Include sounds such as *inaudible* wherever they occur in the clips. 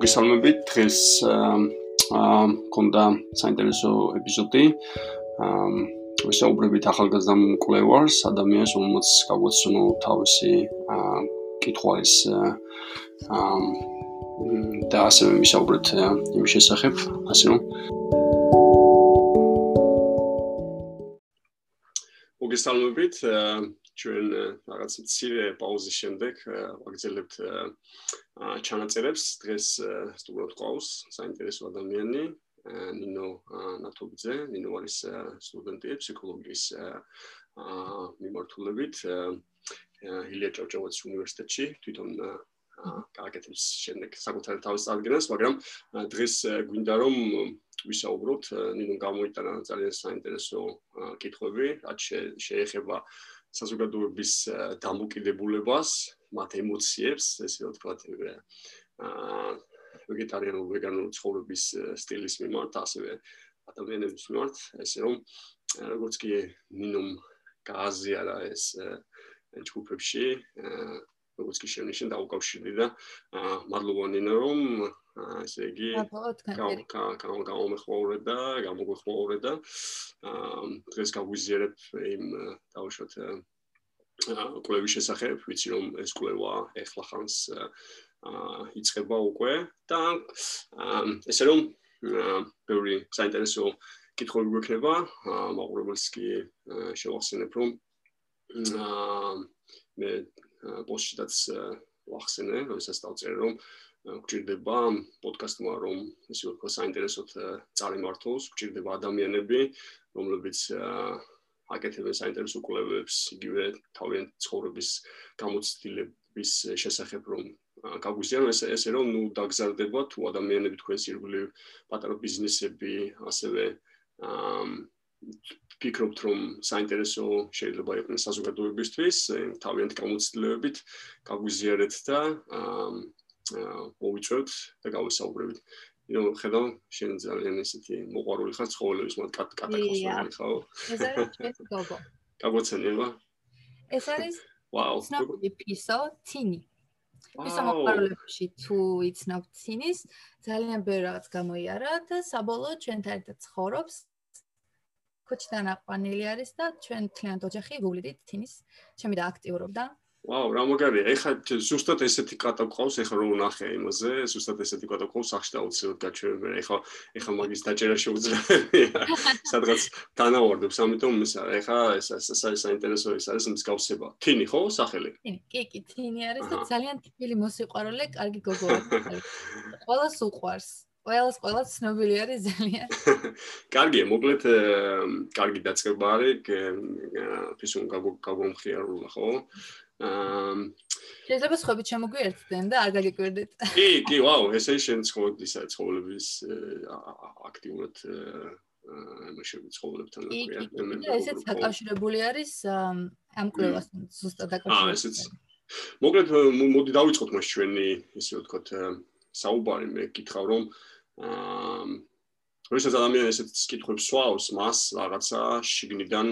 მოგესალმებით. დღეს აა მქონდა საინტერესო ეპიზოდი. აა ვისაუბრებით ახალგაზრდა მკვლევარს, ადამიანს, რომელსაც გაგვეცნო თავისი აა კითხვის აა და ასევე ვისაუბრეთ იმის შესახებ, ასე რომ მოგესალმებით. ჩვენ რაღაც მცირე პაუზის შემდეგ ვაგრძელებთ ჩანაწერებს. დღეს სტუმრად ყავს საინტერესო ადამიანი ნინო ნათობიძე, ნინო არის სტუდენტი ფსიქოლოგიის მიმართულებით ილია ჭავჭავაძის უნივერსიტეტში, თვითონ გააკეთებს შემდეგ საკუთარ თავის წარდგენას, მაგრამ დღეს გვინდა რომ ვისაუბროთ, ნინო გამოიტანა ძალიან საინტერესო კითხვები, რაც შეეხება საზოგადოების დამოკიდებულებას, მათ ემოციებს, ესე თქვა, აა ვეგეტარიანულ ვეგანურ ცხოვრების სტილის მიმართ, ასევე ადამიანების მიმართ, ესე რომ როგორც კი ნინომ გააზიარა ეს ჯგუფებში, როგორც კი შენიშნე და უკავშირდი და მადლობა ნინო რომ ესე იგი გამომეხმაურე და გამოგვეხმაურე და დღეს გავიზიარებ იმ დაუშვათ კლევის შესახებ, ვიცი რომ ეს კლევა ეხლა ხანს იწება უკვე და ესე რომ ბევრი საინტერესო კითხვები გვექნება, მაყურებელს კი შევახსენებ რომ მე პოსტშიც ვახსენე, როდესაც დავწერე რომ გვჭირდება პოდკასტმა რომ ისე ვთქვა საინტერესოდ წარიმართოს, გვჭირდება ადამიანები, რომლებიც აკეთებენ საინტერესო კვლევებს, იგივე თავიანთი ცხოვრების გამოცდილების შესახებ რომ გაგვიზიარო ესე ესე რომ ნუ დაგზარდება თუ ადამიანები თქვენს ირგვლივ პატარა ბიზნესები, ასევე ფიქრობთ რომ საინტერესო შეიძლება იყოს საზოგადოებისთვის, თავიანთი გამოცდილებებით გაგვიზიარეთ და მოვიწვევთ და გავესაუბრებით. ნუ ხედავ შენ ძალიან ესეთი მოყვარული ხარ ცხოველების მათ კატაკოსმოსი ხო? ეს არის ჩვენი გოგო. *laughs* გაგვაცენება? ეს არის ვაუ. სნობი პისო თინი. პისო მოყვარულებში თუ იცნობ თინის, ძალიან ბევრი რაღაც გამოიარა და საბოლოოდ ჩვენთან ერთად ცხოვრობს. კოჩიდან აყვანილი არის და ჩვენ თლიანად ოჯახი გულიდით თინის. ჩემი და აქტიურობდა. ვაუ, რა მაგარია. ეხლა ზუსტად ესეთი კატა ყავს, ეხლა რომ ნახე იმაზე, ზუსტად ესეთი კატა ყავს, ახშ დაუცილებლად გაჩვენებ. ეხლა ეხლა მაგის დაჭერა შეუძლებელია. *laughs* სადღაც თანავარდებს, ამიტომ ისა, ეხლა ეს ეს ეს საინტერესო ის არის მსგავსება. თინი ხო, სახელი? კი, კი, თინი არის და ძალიან ტიპილი მოსიყვარულე, კარგი გოგოა. *laughs* ყველას უყვარს. ყველას ყველას ცნობილი არის ძალიან. *laughs* კარგია, მოკლედ კარგი დაწყება არის, ფისუნ გაგომხიარულა, ხო? აა შეიძლება სხვები ჩემოგვიერთდნენ და არ გაგიკვირდით. კი, კი, ვაუ, ესე შენ ცხოვრებისა ცხოვრების აქტიურად ამაშები ცხოვრებთან აკვია. კი, ესეც დაკავშირებული არის ამ კვლევასთან ზუსტად დაკავშირებული. აა, ესეც. მოკლედ მოდი დავიწყოთ მას ჩვენი ისე ვთქვათ საუბარი მე გითხრა რომ აა როდესაც ადამიანი ესეთ კითხვებს სვავს მას რაღაცა შიგნიდან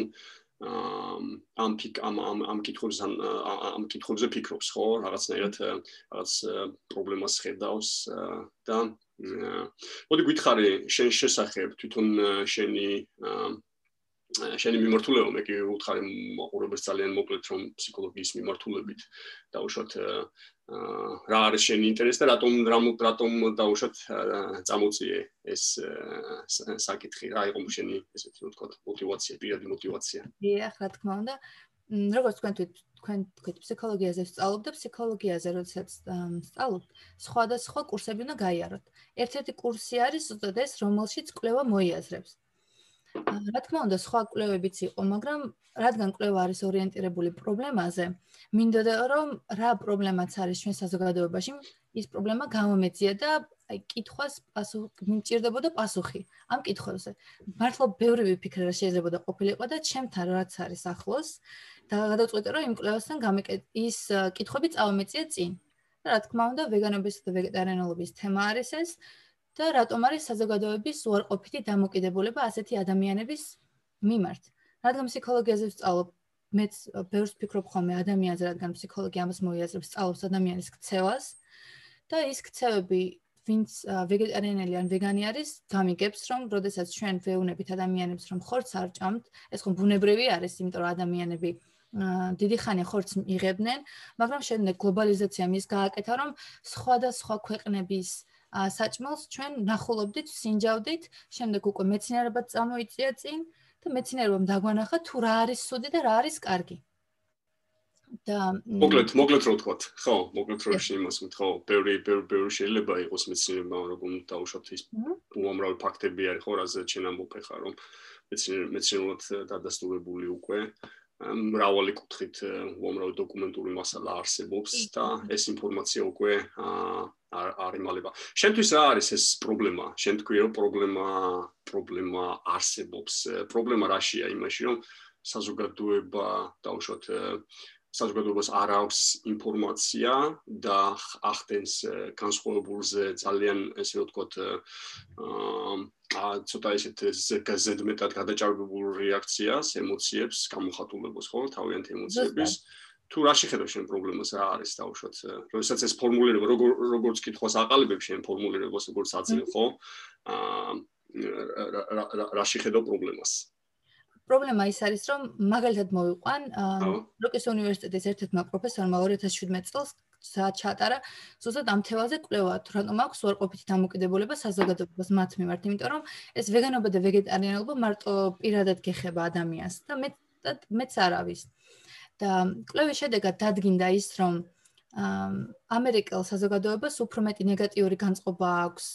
ამ ამ ამ ამ კითხვებს ამ კითხვებზე ფიქრობს ხო? რაღაცნაირად რაღაც პრობლემას ხედავს და მოდი გითხარი შენ შესახებ თვითონ შენი შენი მიმართულება მე კი ვუთხარი მაყურებელს ძალიან მოკლედ რომ ფსიქოლოგიის მიმართულებით დაუშვათ რა არის შენი ინტერესი და რატომ რატომ დაუშვათ წამოწიე ეს საკითხი რა იყო შენი ესეთი რომ ვთქვათ мотиваცია პირადი мотиваცია დიახ რა თქმა უნდა როგორც თქვენ თქვენ თქვით ფსიქოლოგიაზე ვსწავლობ და ფსიქოლოგიაზე როდესაც ვსწავლობ, სხვადასხვა კურსები უნდა გაიაროთ. ერთ-ერთი კურსი არის უწოდეს, რომელშიც კვლევა მოიაზრებს. რა თქმა უნდა სხვა კვლევებიც იყო, მაგრამ რადგან კვლევა არის ორიენტირებული პრობლემაზე, მინდოდა რომ რა პრობლემაც არის ჩვენ საზოგადოებაში, ის პრობლემა გამომეწია და აი კითხვას პასუხი მიმჭირდებოდა პასუხი ამ კითხვებზე. მართლა ბევრი ვიფიქრე რა შეიძლება და ყოფილიყო და ჩემთან რაც არის ახლოს და გადავწყვეტე რომ იმ კვლევასთან გამეკეთ ის კითხვები წავამეწია წინ. და რა თქმა უნდა ვეგანობისა და ვეგეტარიანობის თემა არის ეს და რატომ არის საზოგადოების უარყოფითი დამოკიდებულება ასეთი ადამიანების მიმართ? რადგან ფსიქოლოგიაზე ვსწავლობ, მეც ბევრს ფიქრობ ხოლმე ადამიანზე, რადგან ფსიქოლოგია ამას მოიაზრებს სწავლობს ადამიანის ქცევას და ის ქცევები ვინც ვეგეტარიანელი ან ვეგანი არის, გამიგებს, რომ როდესაც ჩვენ ვეუნებით ადამიანებს, რომ ხორცს არ ჭამთ, ეს ხომ ბუნებრივი არის, იმიტომ რომ ადამიანები დიდი ხანი ხორცს იღებდნენ, მაგრამ შემდეგ გლობალიზაცია მის გააკეთა, რომ სხვადასხვა ქვეყნების საჭმელს ჩვენ ნახულობდით, სინჯავდით, შემდეგ უკვე მეცნიერებად წამოიწია წინ და მეცნიერებამ დაგვანახა თუ რა არის სუდი და რა არის კარგი. და მოკლედ მოკლედ რო ვთქვა ხო მოკლედ რო შემოს ხო ბევრი ბევრი შეიძლება იყოს მეცნიერება როგორ დაუშვათ ის უამრავი ფაქტები არის ხო რაზე ჩვენ ამბობ ხარ რომ მეცნიერულად დადასტურებული უკვე მრავალი კუთხით უამრავი დოკუმენტური მასალა არსებობს და ეს ინფორმაცია უკვე არ იმალება. შენთვის რა არის ეს პრობლემა? შენ თქვი რომ პრობლემა პრობლემა არსებობს. პრობლემა რაშია იმაში რომ საზოგადოება დაუშვათ საზოგადოებას არ აქვს ინფორმაცია და ახდენს განსხვავებულზე ძალიან ესე ვთქვათ აა ცოტა ისეთ ზედმეტად გადაჭარბებულ რეაქციას, ემოციებს, გამოხატულებას ხო, თავიანთ ემოციების თუ რა შეხედავ შენ პრობლემას რა არის დაუშვათ, როდესაც ეს ფორმულირება როგორ როგორც კითხავს აყალიბებ შენ ფორმულირებას როგორც აძლევ ხო? აა რა შეხედავ პრობლემას? პრობლემა ის არის, რომ მაგალითად მოვიყვან როკის უნივერსიტეტის ერთ-ერთმა პროფესორმა 2017 წელს საჩატარა ზუსტად ამ თემაზე კვლევა, თუ რატომ აქვს უარყოფითი დამოკიდებულება საზოგადოებას მათ მიმართ, იმიტომ რომ ეს ვეგანობა და ვეგეტარიანობა მარტო პირადად გეხება ადამიანს და მე მეც არავის. და კვლევის შედეგად დადგინდა ის, რომ ამერიკელ საზოგადოებას უფრო მეტი ნეგატიური განწყობა აქვს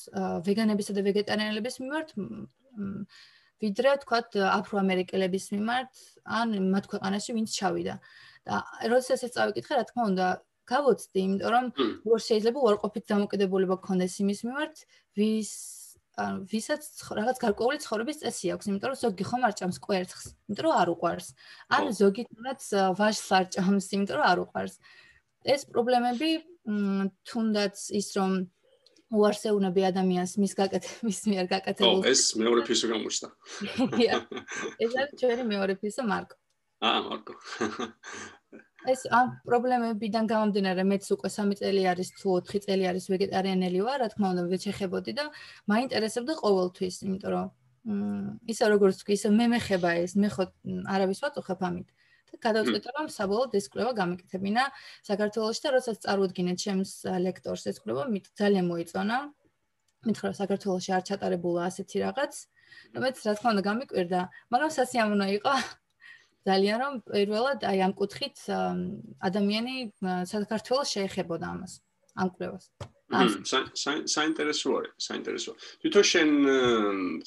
ვეგანებისა და ვეგეტარიანელების მიმართ ვიდრე თქვათ აფროამერიკელების მიმართ ან მათ ქვეყანაში ვინც ჩავიდა. და როდესაც ეს წავიკითხე, რა თქმა უნდა, გავოცდი, იმიტომ რომ როგორ შეიძლება უარყოფით დამოკიდებულება გქონდეს იმის მიმართ, ვის ან ვისაც რაღაც გარკვეული ცხოვრების წესი აქვს, იმიტომ რომ ზოგი ხომ არ ჭამს კვერცხს, იმიტომ რომ არ უყვარს. ან ზოგი თუნდაც ვაშს არ ჭამს, იმიტომ რომ არ უყვარს. ეს პრობლემები თუნდაც ის რომ უარსეუნები ადამიანს მის გაკეთების *laughs* მიერ გაკეთებულ. ო, ეს მეორე ფისო გამოჩნდა. *laughs* *laughs* ეს არის ჩვენი მეორე ფისო მარკო. აა, მარკო. ეს ამ პრობლემებიდან გამომდინარე მეც უკვე 3 წელი არის თუ 4 წელი არის ვეგეტარიანელი ვარ, რა თქმა უნდა, ვეჩეხებოდი და მაინტერესებდა ყოველთვის, იმიტომ რომ მ ისე როგორც თქვი, ისე მე მეხება ეს, მე ხო არავის ვაწუხებ ამით. გადავწყვიტე რომ საბოლოოდ ეს კვლევა გამეკეთებინა საქართველოში და როდესაც წარუდგინე ჩემს ლექტორს ეს კვლევა მით ძალიან მოიწონა. მითხრა საქართველოში არ ჩატარებულა ასეთი რაღაც. რომელიც რა თქმა უნდა გამიკვირდა, მაგრამ სასიამოვნო იყო *laughs* ძალიან რომ პირველად აი ამ კუთხით ადამიანი საქართველოს შეეხებოდა ამას, ამ კვლევას. საინტერესო არის, საინტერესო. თვითონ შენ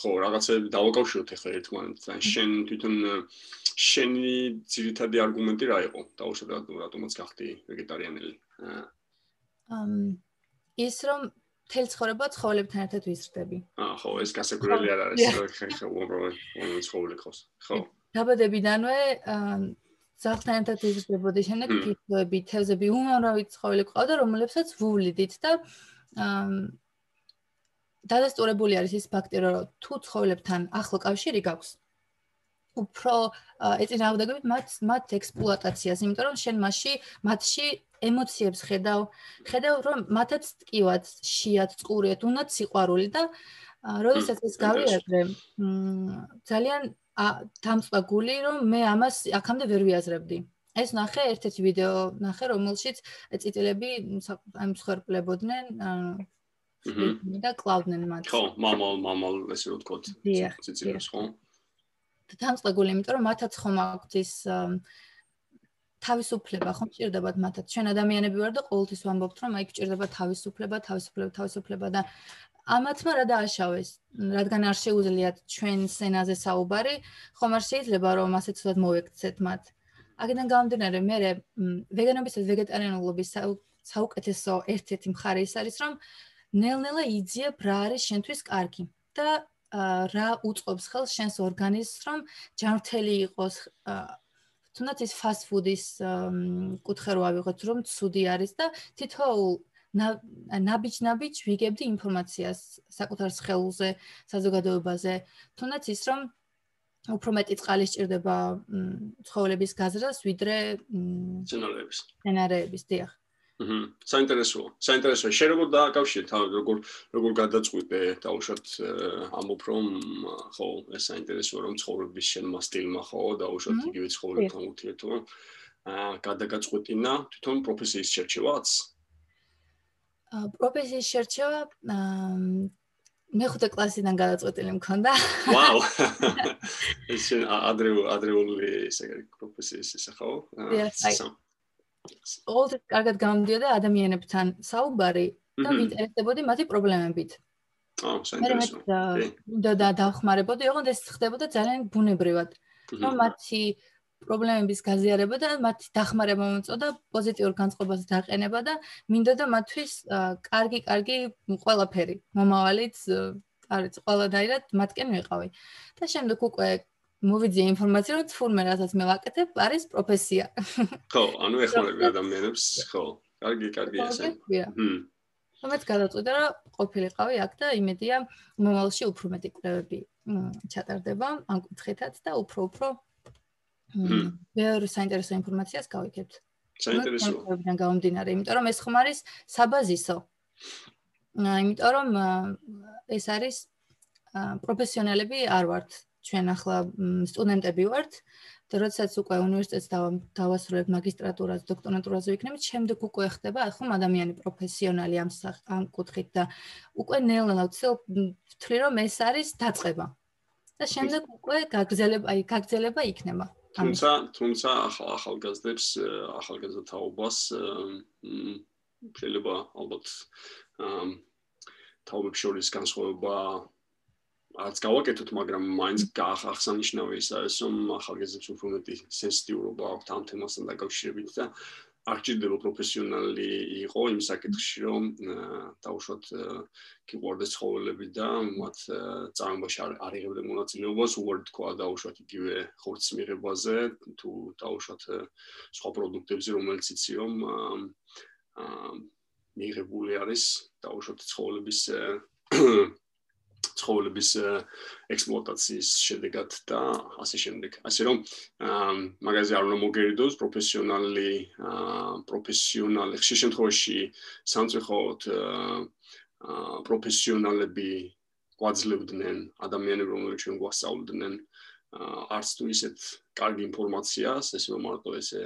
ხო რაღაცები დავაკავშიროთ ახლა ერთმანეთს, შენ თვითონ შენი ძირითადი არგუმენტი რა იყო? დაუშვათ რატომაც გახდი ვეგეტარიანელი? ამ ის რომ თელ ცხოვრება ცხოველებთან ერთად ვიზრდები. აა ხო, ეს გასაკვირველი არ არის, ხე ხე უბრალოდ ცხოველი ხავს. ხო. დაბადებიდანვე ზახთან ერთად იზრდებოდი, შემდეგ ფიჭოები, თევზები, უმრავი ცხოველი ყავდა, რომლებსაც ვუვლიდით და დადასტურებული არის ის ფაქტი, რომ თუ ცხოველებთან ახლო კავშირი გაქვს, უფრო ეწინააღმდეგებით მათ მათ ექსპლუატაციას, იმიტომ რომ შენ მასში მათში ემოციებს ხედავ, ხედავ რომ მათაც ტკივად, შიათ, წყურიათ, უნდათ სიყვარული და როდესაც ეს გავიაზრე, ძალიან დამწყა გული, რომ მე ამას აქამდე ვერ ვიაზრებდი. ეს ნახე ერთ-ერთი ვიდეო, ნახე რომელშიც წიწილები ამ მსხვერპლებოდნენ და კლავდნენ მათ. ხო, მამალ, მამალ, ესე რომ ვთქვა, წიწილებს ხო? დამწყებული, იმიტომ რომ მათაც ხომ აქვს ის თავისუფლება, ხომ ჭირდებათ მათაც. ჩვენ ადამიანები ვარ და ყოველთვის ვამბობთ, რომ აი გჭირდება თავისუფლება, თავისუფლება, თავისუფლება და ამათმა რა დააშავეს, რადგან არ შეუძლიათ ჩვენ სენაზე საუბარი, ხომ არ შეიძლება რომ ასე ცუდად მოექცეთ მათ. აქედან გამომდინარე, მე ვეგანობის და ვეგეტარიანობის საუკეთესო ერთ-ერთი მხარე ის არის, რომ ნელ-ნელა იძიებ რა არის შენთვის კარგი და რა უწყობს ხელს შენს ორგანიზმს რომ ჯანმრთელი იყოს თუნდაც ის ფასტ ფუდის კუთხე რო ავიღოთ რომ ცუდი არის და თითოეულ ნაბიჯ-ნაბიჯ ვიგებდი ინფორმაციას საკუთარ ხელზე, საზოგადოებაზე, თუნდაც ის რომ უფრო მეტი წყალი სჭირდება ცხოველების გაზრდას, ვიდრე ცენარეების. ცენარეების, დიახ. აჰა, საინტერესოა. საინტერესოა. შენ როგორ დააკავშირე თავ როგორ როგორ გადაწყვიტე დაუშვათ ამბობ რომ ხო, ეს საინტერესოა რომ ცხოვრების შენმა სტილმა ხო დაუშვათ იგივე ცხოვრებთან ურთიერთობა. აა გადაგაწყვეტინა თვითონ პროფესიის შერჩევაც? აა პროფესიის შერჩევა აა მეხუთე კლასიდან გადაწყვეტილი მქონდა. ვაუ. *laughs* ეს ადრეულ ადრეული ესე პროფესიის ისე ხო? აა ყოველთვის კარგად გამოდიოდა ადამიანებთან საუბარი და ვინტერესდებოდი მათი პრობლემებით. აა, საინტერესო. და და დავხმარებოდი, ოღონდ ეს ხდებოდა ძალიან ბუნებრივად. რომ მათი პრობლემების გაზიარება და მათი დახმარება მომწოდა პოზიტიურ განწყობას დაყენება და მინდოდა მათთვის კარგი, კარგი ყველაფერი. მომავალიც არის ყველადაირად მათკენ ვიყავი. და შემდეგ უკვე მოვიძიე ინფორმაცია, რომ თურმე რასაც მე ვაკეთებ, არის პროფესია. ხო, ანუ ეხმარები *laughs* ადამიანებს, ხო. კარგი, კარგი ესე. ჰმ. მომეც გადაწყვიტა, რომ ყოფილიყავი აქ და იმედია მომავალში უფრო მეტი კვლევები ჩატარდება ამ კუთხითაც და უფრო უფრო ბევრი საინტერესო ინფორმაციას გავიგებთ. საინტერესო. მე გამომდინარე, იმიტომ რომ ეს ხომ არის საბაზისო. აა, იმიტომ რომ ეს არის პროფესიონალები არ ვართ ჩვენ ახლა სტუდენტები ვართ და როდესაც უკვე უნივერსიტეტს დავასრულებ მაგისტრატურას, დოქტორანტურაზე ვიქნებით, შემდეგ უკვე ხდება ახლა ადამიანი პროფესიონალი ამ ამ კუთხით და უკვე ნელა ვთვლი რომ ეს არის დაწყება. და შემდეგ უკვე გაგზელება, აი გაგზელება იქნება. თუმცა, თუმცა ახალ ახალგაზრდებს, ახალგაზრდაობას შეიძლება ალბათ თაობებს შორის განსხვავება არც გავაკეთოთ, მაგრამ მაინც გაახსანიშნავი ის არის, რომ ახალგაზრდებს უფრო მეტი სენსიტიურობა აქვთ ამ თემასთან დაკავშირებით და არ ჭირდება პროფესიონალი იყო იმ საკითხში, რომ დაუშვათ კიბორდის ცხოველები და მათ წარმოებაში არ იღებდნენ მონაწილეობას, უარი თქვა დაუშვათ იგივე ხორცის მიღებაზე, თუ დაუშვათ სხვა პროდუქტებზე, რომელიც იცი რომ აა მიღებული არის დაუშვათ ცხოველების ცხოველების ექსპლუატაციის შედეგად და ასე შემდეგ. ასე რომ მაგაზე არ უნდა მოგერიდოს პროფესიონალი პროფესიონალი ხშირ შემთხვევაში სამწუხაროდ პროფესიონალები ყვაძლებდნენ ადამიანებს რომლებიც ჩვენ გვასწავლდნენ არც თუ ისეთ კარგი ინფორმაციას, ესე რომ მარტო ესე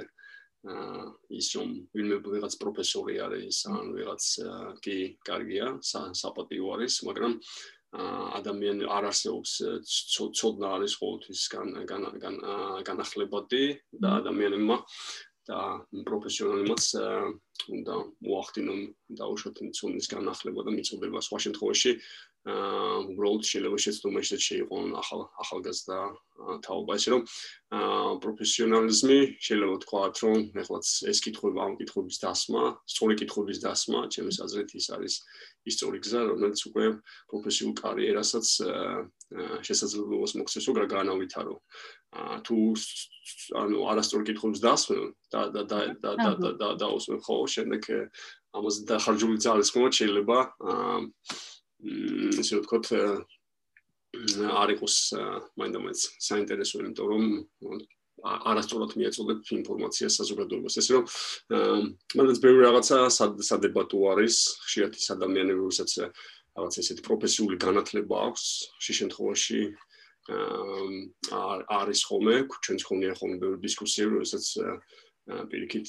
აა ის რომ ვინმე ვიღაც პროფესორი არის, ან ვიღაც კი კარგია, საპატიო არის, მაგრამ ადამიანი არ არსებობს ცოდნა არის ყოველთვის განახლებადი და ადამიანებმა და პროფესიონალებმაც უნდა მოახდინონ დაუშვათ ცოდნის განახლება და მიწოდება სხვა შემთხვევაში აა უბრალოდ შეიძლება შეცდომა ისეთ შეიყონ ახალ ახალგაზრდა თაობა ისე რომ აა პროფესიონალიზმი შეიძლება ვთქვათ რომ ეხლაც ეს კითხვა ამ კითხების დასმა, სწორი კითხების დასმა, ჩემს აზრით ის არის ისტორი გზა, რომელიც უკვე პროფესიულ კარიერასაც შესაძლებლობას მოქცევს უკვე განავითარო. აა თუ ანუ არასწორი კითხების დასმა და და და და და და და უსმენ ხო შემდეგ ამას დახარჯული ძალის ხომ შეიძლება აა ისე ვთქვათ არ იყოს მაინდამაინც საინტერესო იმიტომ რომ არასწორად მიეწოდებ ინფორმაციას საზოგადოებას. ესე რომ მანდაც ბევრი რაღაცა სადებატო არის, ხშირად ის ადამიანები, რომელსაც რაღაც ესეთი პროფესიული განათლება აქვს, შე შემთხვევაში აა არის ხოლმე, ჩვენ ხონია ხოლმე ბევრი დისკუსია, რომელსაც პირიქით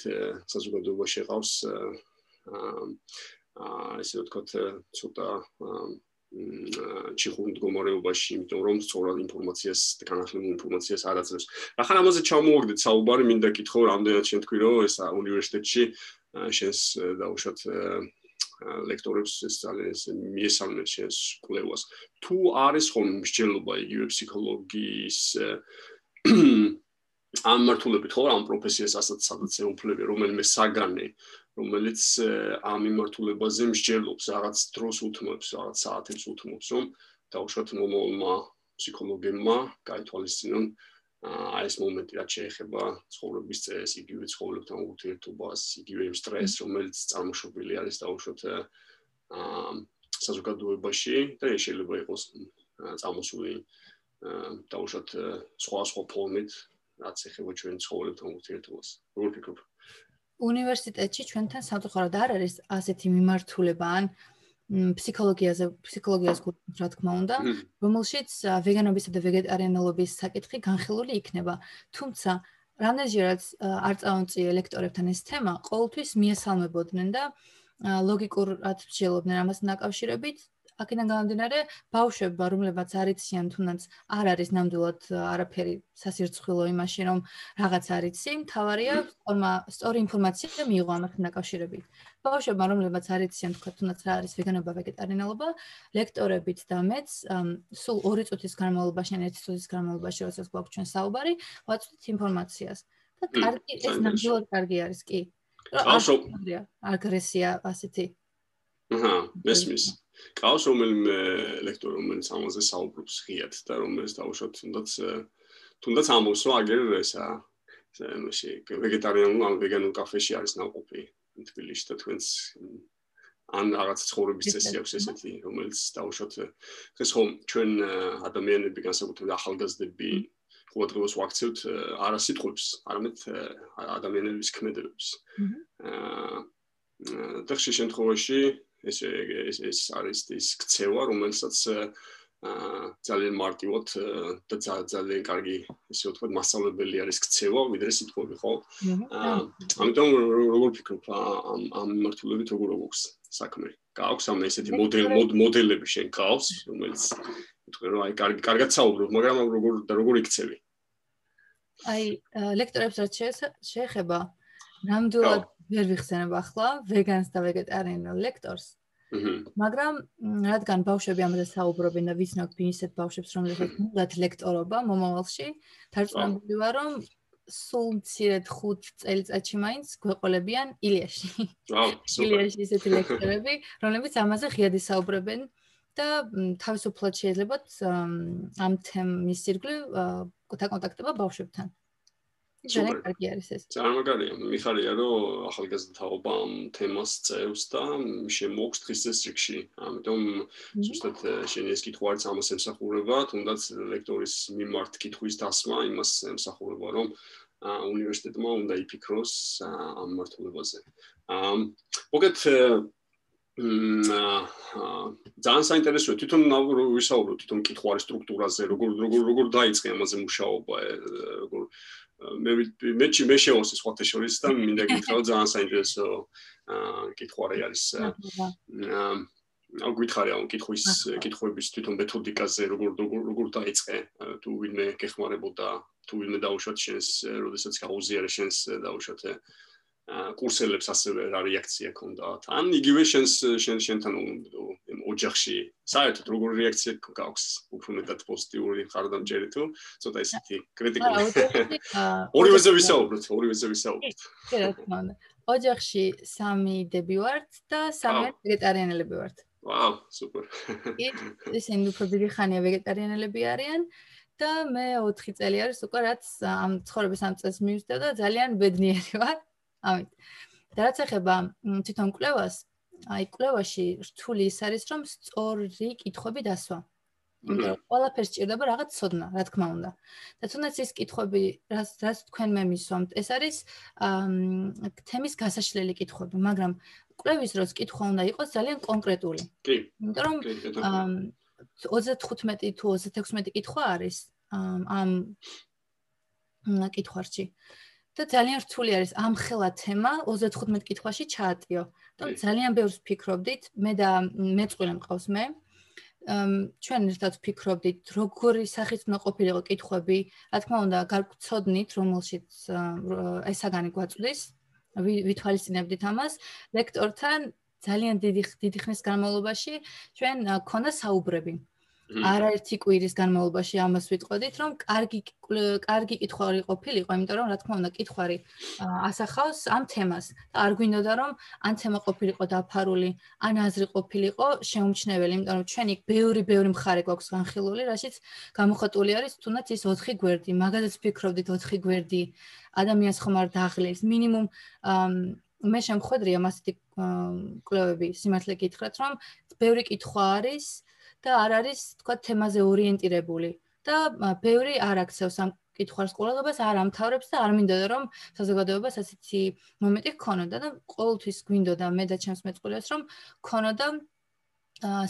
საზოგადოებაში ყავს აა ესე ვთქვათ ცოტა ჩიხურ მდგომარეობაში, იმიტომ რომ სწორად ინფორმაციას, განახლებულ ინფორმაციას არ აძლევს. ახლა ამაზე ჩამოვაგდეთ საუბარი, მინდა კითხო, რამდენად შენ თქვი, რომ ეს უნივერსიტეტში შენს დაუშვათ ლექტორებს ეს ძალიან მიესალმეთ შენს კვლევას. თუ არის ხომ მსჯელობა იგივე ფსიქოლოგიის ამ მართულებით ხო ამ პროფესიას ასაც სადაც ეუფლები რომელიმე საგანი რომელიც ამ იმართულებაზე მსჯელობს, რაღაც დროს უთმობს, რაღაც საათებს უთმობს, რომ დაუშვათ მომავალმა ფსიქოლოგებმა გაითვალისწინონ აი ეს მომენტი რაც შეეხება ცხოვრების წესს, იგივე ცხოვრებთან ურთიერთობას, იგივე სტრესს, რომელიც წარმოშობილი არის დაუშვათ აა საზოგადოებაში და შეიძლება იყოს წამოსული დაუშვათ სხვა სხვა ფორმით, რაც ეხება ჩვენ ცხოვრებთან ურთიერთობას. როგორ ფიქრობ? უნივერსიტეტში ჩვენთან სამწუხაროდ არ არის ასეთი მიმართულება ან ფსიქოლოგიაზე, ფსიქოლოგიას გულით რა თქმა უნდა, რომელშიც ვეგანობისა და ვეგეტარიანობის საკითხი განხილული იქნება. თუმცა რამდენჯერაც არ წავანწიე ლექტორებთან ეს თემა, ყოველთვის მიესალმებოდნენ და ლოგიკურად ვშელობდნენ ამასთან დაკავშირებით აქედან გამომდინარე, ბავშვებმა, რომლებიც არ იციან თუნდაც არ არის ნამდვილად არაფერი სასირცხვილო იმაში, რომ რაღაც არ იცი, თავარია სწორმა სწორი ინფორმაცია მიიღო ამასთან დაკავშირებით. ბავშვებმა, რომლებიც არ იციან თქვა თუნდაც რა არის ვეგანობა, ვეგეტარიანობა, ლექტორებით და მეც სულ 2 წუთის განმავლობაში, 1 წუთის განმავლობაში, როდესაც გვაქვს ჩვენ საუბარი, ვაწვდით ინფორმაციას. და კარგი, ეს ნამდვილად კარგი არის, კი. ბავშვო აგრესია ასეთი. აჰა, მესმის. ყავს რომელიმე ლექტორი რომელიც ამაზე საუბრობს ღიად და რომელიც დაუშვათ თუნდაც თუნდაც ამბობს რომ აგერ ესა ესე ვეგეტარიანულ ან ვეგანურ კაფეში არის ნაყოფი თბილისში და თქვენს ან რაღაც ცხოვრების წესი აქვს ესეთი რომელიც დაუშვათ ეს ხომ ჩვენ ადამიანები განსაკუთრებით ახალგაზრდები ყოველდღიურ ვაქცევთ არა სიტყვებს არამედ ადამიანების ქმედებებს. აა და ხშირ შემთხვევაში ეს ეს ეს არის ის ქცევა, რომელსაც აა ძალიან მარტივად და ძალიან კარგი ისე ვთქვათ, მასშტაბებელი არის ქცევა, ვიდრე სიტყვები, ხო? აა ამიტომ როგორ ფიქრობ ამ ამ მიმართულებით როგორ აქვს საქმე? გაქვს ამ ესეთი მოდელ მოდელები შენ გაქვს, რომელიც ვთქვი რომ აი კარგი კარგად საუბრობ, მაგრამ როგორ და როგორ იქცევი? აი ლექტორებს რაც შეეხება ნამდვილად ვერ ვიხსენებ ახლა ვეგანს და ვეგეტარიანულ ლექტორს. მაგრამ რადგან ბავშვები ამაზე საუბრობენ და ვიცნობ ისეთ ბავშვებს რომელსაც უნდათ ლექტორობა მომავალში, დარწმუნებული ვარ რომ სულ მცირედ 5 წელიწადში მაინც გვეყოლებიან ილიაში. *laughs* ილიაში ისეთი ლექტორები, რომლებიც ამაზე ღიად ისაუბრებენ და თავისუფლად შეიძლება ამ თემის ირგვლივ კონტაქტება ბავშვებთან. ძალიან კარგი არის ეს. ძალიან მაგარია. მიხარია რომ ახალგაზრდაობა ამ თემას წევს და შემოგვს დღის წესრიგში. ამიტომ ზუსტად შენი ეს კითხვა არის ამას ემსახურება, თუნდაც ლექტორის მიმართ კითხვის დასმა იმას ემსახურება, რომ უნივერსიტეტმა უნდა იფიქროს ამ მართულებაზე. ამ მოგეთ მ ძალიან საინტერესოა თვითონ ვისაუბროთ თვითონ კითხვის სტრუქტურაზე, როგორ როგორ როგორ დაიწყე ამაზე მუშაობა, როგორ მე მე მე შევოსე სხვათა შორის და მინდა გითხრა ძალიან საინტერესო აა კითხვარი არის აა აუ გითხარი ამ კითხვის კითხვების თვითონ მეთოდიკაზე როგორ როგორ დაიწყე თუ ვინმე გეხმარებოდა თუ ვინმე დაუშვათ შენს როდესაც გაუზიარე შენს დაუშვათ კურსელებს ასევე რა რეაქცია ქონდათ ან იგივე შენს შენ შენთან ოჯახში საერთოდ როგორი რეაქცია გაქვს? უფრო მეტად პოზიტიური ხარდამჭერი თუ? ცოტა ისეთი კრიტიკული. *laughs* ორივეზე ვისაუბროთ ორივეზე ვისაუბროთ. კი რა თქმა უნდა. ოჯახში სამი დები ვართ და სამი ვეგეტარიანელები ვართ. ვაუ სუპერ. კი *laughs* ისინი უფრო დიდი ხანია ვეგეტარიანელები არიან და მე 4 წელი არის უკვე რაც ამ ცხოვრების ამ წელს მივსდევ და ძალიან ბედნიერი ვარ ამით და რაც ეხება თვითონ კვლევას აი კვლევაში რთული ის არის რომ სწორი კითხვები დასვა. იმიტომ ყველაფერს ჭირდება რაღაც ცოდნა, რა თქმა უნდა. და თუნდაც ის კითხვები, რაც რაც თქვენ მე მისვამთ, ეს არის თემის გასაშლელი კითხვები, მაგრამ კვლევის დროს კითხვა უნდა იყოს ძალიან კონკრეტული. კი. იმიტომ რომ 35 თუ 36 კითხვა არის ამ კითხვაში. და ძალიან რთული არის ამ ხელა თემა 35 კითხვაში ჩაატიო. და ძალიან ბევრს ფიქრობდით, მე და მეწყვილე მყავს მე. ჩვენ ერთად ფიქრობდით, როგორი სახით უნდა ყოფილიყო კითხვები. რა თქმა უნდა, გარკვეულწოდნით, რომელშიც ესაგანი გვაწვდის. ვითვალისწინებდით ამას. ლექტორთან ძალიან დიდი დიდი ხნის განმავლობაში ჩვენ ქონდა საუბრები. არაერთი კვირის განმავლობაში ამას ვიტყოდით, რომ კარგი კარგი კითხვარი ყოფილიყო, იმიტომ რომ რა თქმა უნდა, კითხვარი ასახავს ამ თემას. და არ გვინდოდა რომ ან თემა ყოფილიყო დაფარული, ან აზრი ყოფილიყო შეუმჩნეველი, იმიტომ რომ ჩვენი ბევრი ბევრი მხარე გვაქვს განხილული, რაშიც გამოხატული არის თუნდაც ის 4 გვერდი, მაგალითად ფიქრობდით 4 გვერდი ადამიანს ხომ არ დააღლეს, მინიმუმ მე შემხედრია მასეთი კლუბები სიმართლე გითხრათ რომ ბევრი კითხვა არის და არ არის თქვა თემაზე ორიენტირებული. და ბევრი არ აქცევს ამ კითხვის ყურადღებას არ ამთავრებს და არ მინდოდა რომ საზოგადოებას ასეთი მომენტი ქონოდა და ყოველთვის გვინდოდა. მე და ჩემს მეწყვილეს რომ ქონოდა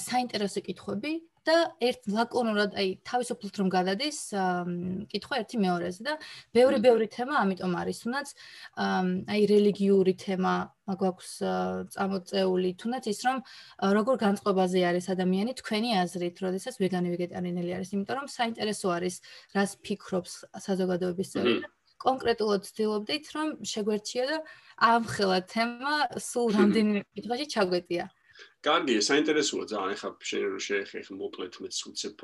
საინტერესო კითხვები და ერთ ლაკონურად, აი, თავისუფლად რომ გადადის, კითხვა ერთი მეორეზე და ბევრი-ბევრი თემა ამიტომ არის, თუნდაც აი რელიგიური თემა მაგვაქვს წამოწეული, თუნდაც ის რომ როგორ განწყობაზე არის ადამიანი თქვენი აზრით, როდესაც ვეგანი ვეგეტარიანელი არის, იმიტომ რომ საინტერესო არის, რას ფიქრობს საზოგადოების წევრი და კონკრეტულად ვცდილობდით, რომ შეგვერჩიო და ამ ხელა თემა სულ *laughs* რამდენი კითხვაში ჩაგვეტია. კარგი, საინტერესოა ძალიან ხა შენ რო შეეხე ხა მოკლედ მეც უცებ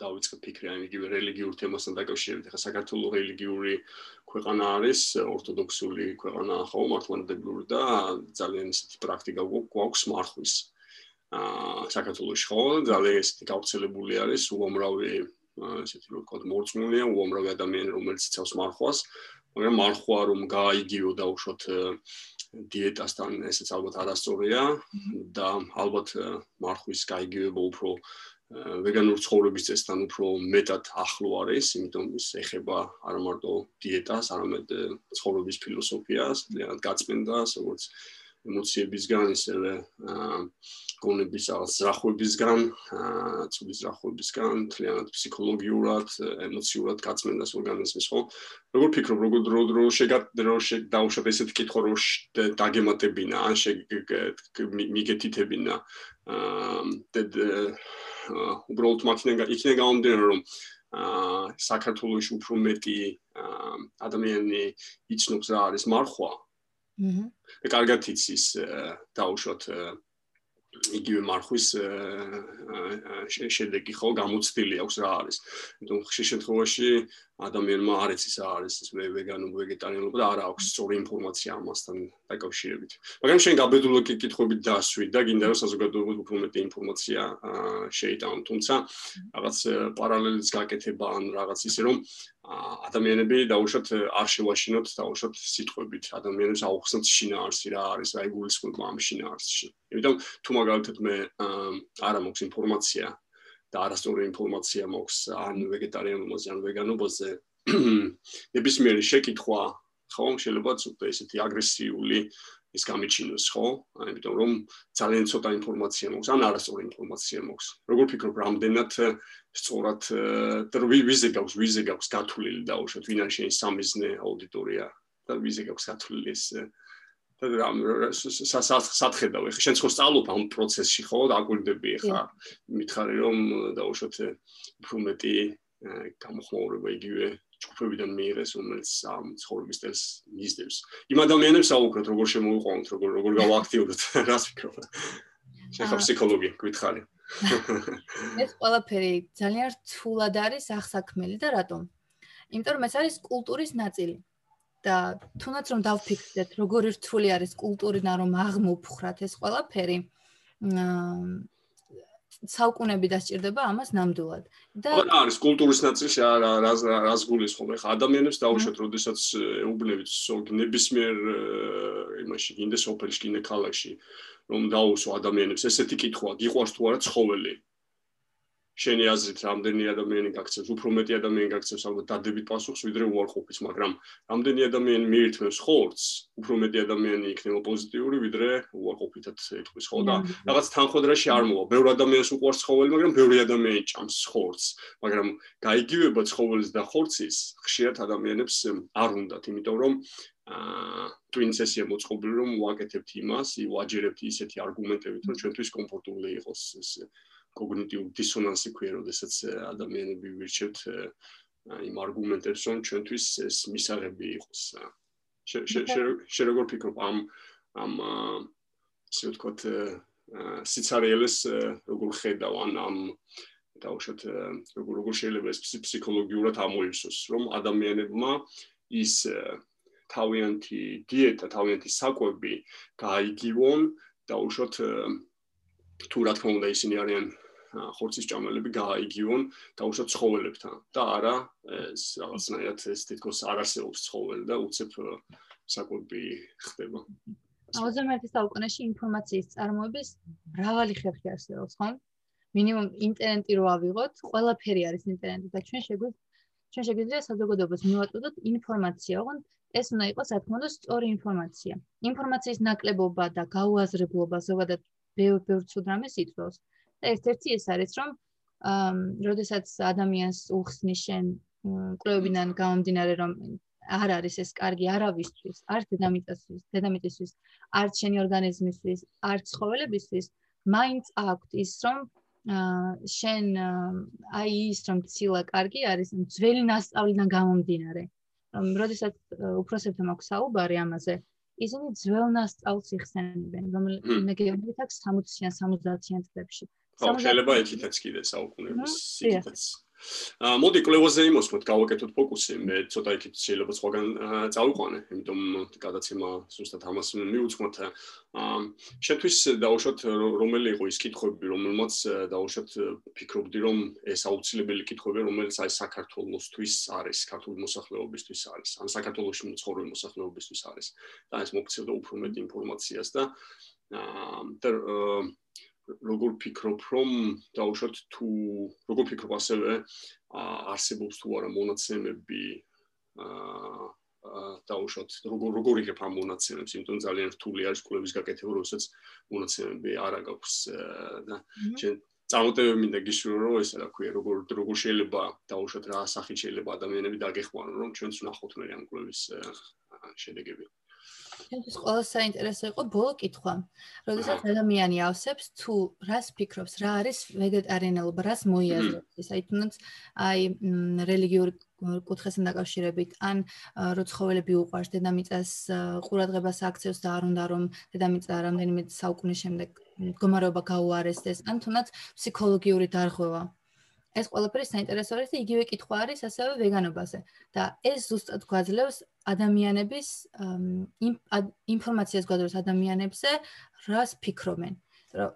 დავიწყე ფიქრი აი იგივე რელიგიურ თემასთან დაკავშირებით. ხა საქართველოს რელიგიური ქვეყანა არის, ორთოდოქსული ქვეყანა ხო, მართლმადიდებლური და ძალიან ისეთი პრაქტიკა გვაქვს მარხვის. აა საქართველოს ხო, ძალიან ისეთი გავრცელებული არის უამრავი ესეთი რო ვთქვა მორწმუნეა, უამრავი ადამიანი რომელიც იცავს მარხვას. მაგრამ მარხვა რომ გაიგიო და უშოთ დიეტასთან ესეც ალბათ არასწორია და ალბათ მარხვის გაიგივება უფრო ვეგანურ ცხოვრების წესთან უფრო მეტად ახლო არის, იმიტომ ის ეხება არა მარტო დიეტას, არამედ ცხოვრების ფილოსოფიას, ძალიან გაწმენდას, როგორც ემოციებისგან, ისევე გონების რაღაც ზრახვებისგან, ცუდი ზრახვებისგან, თლიანად ფსიქოლოგიურად, ემოციურად გაწმენდას ორგანიზმის, ხო? როგორ ფიქრობ, როგორ დრო დრო შეგადრო შეგდაუშვებ ესეთ კითხვა რო დაგემატებინა, ან მიგეთითებინა აა უბრალოდ მათიდან იქნება გამომდინარე რომ აა საქართველოს უფრო მეტი ადამიანი იცნობს რა არის მარხვა, აჰა. და კარგად იცის დაუშვათ იგივე მარხვის შედეგი ხო გამოცდილი აქვს რა არის. იმიტომ ხშირ შემთხვევაში ადამიანმა არ იცის რა არის ეს ვეგანო ვეგეტარიანობა და არ აქვს სწორი ინფორმაცია ამასთან დაკავშირებით. მაგრამ შენ გაბედულო კითხვებით დასვი და გინდა რომ საზოგადოებას უფრო მეტი ინფორმაცია შეიტანო. თუმცა რაღაც პარალელიც გაკეთება ან რაღაც ისე რომ ადამიანები დაუშვათ არ შევაშინოთ დაუშვათ სიტყვებით ადამიანებს აუხსნათ შინაარსი რა არის აი გულისხმობა ამ შინაარსში. იმიტომ თუ მაგალითად მე არ მაქვს ინფორმაცია და არასწორი ინფორმაცია მაქვს ან ვეგეტარიანობაზე ან ვეგანობაზე ნებისმიერი შეკითხვა ხო შეიძლება ცოტა ესეთი აგრესიული ის გამიჩინოს ხო? აი იმიტომ რომ ძალიან ცოტა ინფორმაცია მაქვს, ან არასწორი ინფორმაცია მაქვს. როგორ ფიქრობ, რამდენად სწორად ვიზე გაქვს, ვიზე გაქვს გათვლილი და უშოთ ვინ არის შენი სამიზნე აუდიტორია და ვიზე გაქვს გათვლილი ეს სათხედავ ეხა. შენ ხო სწავლობ ამ პროცესში ხო? და აკვირდები ეხა მითხარი რომ დაუშვათ უფრო მეტი გამოხმაურება იგივე ჯგუფებიდან მიიღეს რომელიც ამ ცხოვრების სტილს მისდევს. იმ ადამიანებს აუქროთ როგორ შემოიყვანოთ როგორ როგორ გავაქტიუროთ *laughs* რას ფიქრობ შენ ხო ფსიქოლოგი გითხარი. *laughs* ეს ყველაფერი ძალიან რთულად არის ახსაქმელი და რატომ? იმიტომ რომ ეს არის კულტურის ნაწილი და თუნდაც რომ დავფიქრდეთ როგორი რთული არის კულტურინა რომ აღმოფხრათ ეს ყველაფერი საუკუნები დასჭირდება ამას ნამდვილად. და არა არის კულტურის ნაწილი რა რა რას გულისხმობ ხა ადამიანებს დაუშვათ როდესაც ეუბნებით ნებისმიერ იმაში გინდა სოფელში გინდა ქალაქში რომ დაუსვა ადამიანებს. ესეთი კითხვა გიყვარს თუ არა ცხოველი შენი აზრით რამდენი ადამიანი გაქცევს, უფრო მეტი ადამიანი გაქცევს ალბათ დადებით პასუხს ვიდრე უარყოფის, მაგრამ რამდენი ადამიანი მიირთმევს ხორცს, უფრო მეტი ადამიანი იქნება პოზიტიური ვიდრე უარყოფითად ეთქვის, ხო? და რაღაც თანხმდრაში არ მოვა. ბევრი ადამიანს უყვარს ცხოველი, მაგრამ ბევრი ადამიანი ჭამს ხორცს, მაგრამ გაიგივება ცხოველის და ხორცის ხშირად ადამიანებს არ უნდათ, იმიტომ რომ აა twin-სესია მოწყობილი რომ ვაკეთებთ იმას, ვაჯერებთ ისეთი არგუმენტებით, რომ ჩვენთვის კომფორტული იყოს ეს კოგნიტიურ დისონანსი ქვია, როდესაც ადამიანები ვირჩევთ იმ არგუმენტებს, რომ ჩვენთვის ეს მისაღები იყოს. შე როგორ ფიქრობ? ამ ამ ისე ვთქვათ სიცარიელეს როგორ ხედავ? ან ამ დაუშვათ როგორ როგორ შეიძლება ეს ფსიქოლოგიურად ამოივსოს, რომ ადამიანებმა ის თავიანთი დიეტა, თავიანთი საკვები გაიგივონ დაუშვათ თუ რა თქმა უნდა ისინი არიან ხორცის ჭამელები გააიგივონ დაუშვათ ცხოველებთან და არა ეს რაღაცნაირად ეს თითქოს არ არსებობს ცხოველი და უცებ საკვები ხდება. 21 საუკუნეში ინფორმაციის წარმოების მრავალი ხერხი არსებობს, ხო? მინიმუმ ინტერნეტი რო ავიღოთ, ყველაფერი არის ინტერნეტი და ჩვენ შეგვიძლია ჩვენ შეგვიძლია საზოგადოებას მივაწოდოთ ინფორმაცია, ოღონდ ეს უნდა იყოს, რა თქმა უნდა, სწორი ინფორმაცია. ინფორმაციის ნაკლებობა და გაუაზრებლობა ზოგადად ბევრ-ბევრ ცუდ რამეს იწვევს. ერთ-ერთი ეს არის, რომ აა, როდესაც ადამიანს უხსნის შენ კვლევებიდან გამომდინარე, რომ არ არის ეს კარგი არავისთვის, არც დედამიწასთვის, დედამიწისთვის, არც შენი ორგანიზმისთვის, არც ცხოველებისთვის, მაინც აქვთ ის, რომ შენ აი ის რომ ცილა კარგი არის, ძველი ნასწავლიდან გამომდინარე. რომ როდესაც უფროსებთან მაქვს საუბარი ამაზე, ისინი ძველ ნასწავლს იხსენებენ, რომელიც მეგეუბნებით აქვს 60-იან, 70-იან წლებში. ხო, შეიძლება ეთითაც კიდე საუკუნეების სიკეთეც. აა მოდი კლევოზე იმოსვოთ, გავაკეთოთ ფოკუსი, მე ცოტა იქით შეიძლება სხვაგან წავიყვანე, იმიტომ გადაცემა ზუსტად ამას მიუძღოთ. აა შეთვის დაუშვათ რომელი იყო ის კითხვები, რომელმაც დაუშვათ ფიქრობდი, რომ ეს აუცილებელი კითხვები, რომელიც აი საქართველოსთვის არის, ქართული მოსახლეობისთვის არის, ან საქართველოსში მცხოვრები მოსახლეობისთვის არის. და ეს მოგცევდა უფრო მეტ ინფორმაციას და აა როგორ ფიქრობ რომ დაუშვათ თუ როგორ ფიქრობ ასევე არსებობს თუ არა მონაცემები აა დაუშვათ როგორ როგორ იღებ ამ მონაცემებს იმიტომ ძალიან რთული არის კლუბის გაკეთება როდესაც მონაცემები არ აქვს და ჩვენ წარმოტებები მინდა გიშურო რომ ეს რა ქვია როგორ როგორ შეიძლება დაუშვათ რა სახით შეიძლება ადამიანები დაგეხმარონ რომ ჩვენც ვნახოთ მე ამ კლუბის შედეგები ჩემთვის ყველა საინტერესო იყო ბოლო კითხვა. როდესაც ადამიანი ავსებს თუ რას ფიქრობს, რა არის ვეგეტარიანელობა, რას მოიაზრებს, აი თუნდაც აი რელიგიური კუთხესთან დაკავშირებით, ან როცხოველები უყვარს დედამიწას ყურადღებას აქცევს და არ უნდა რომ დედამიწა რამდენიმე საუკუნის შემდეგ მდგომარეობა გაუარესდეს, ან თუნდაც ფსიქოლოგიური დარღვევა. ეს ყველაფერი საინტერესო არის და იგივე კითხვა არის ასევე ვეგანობაზე და ეს ზუსტად გვაძლევს ადამიანების ინფორმაციას გვაძლევს ადამიანებზე რას ფიქრობენ. რომ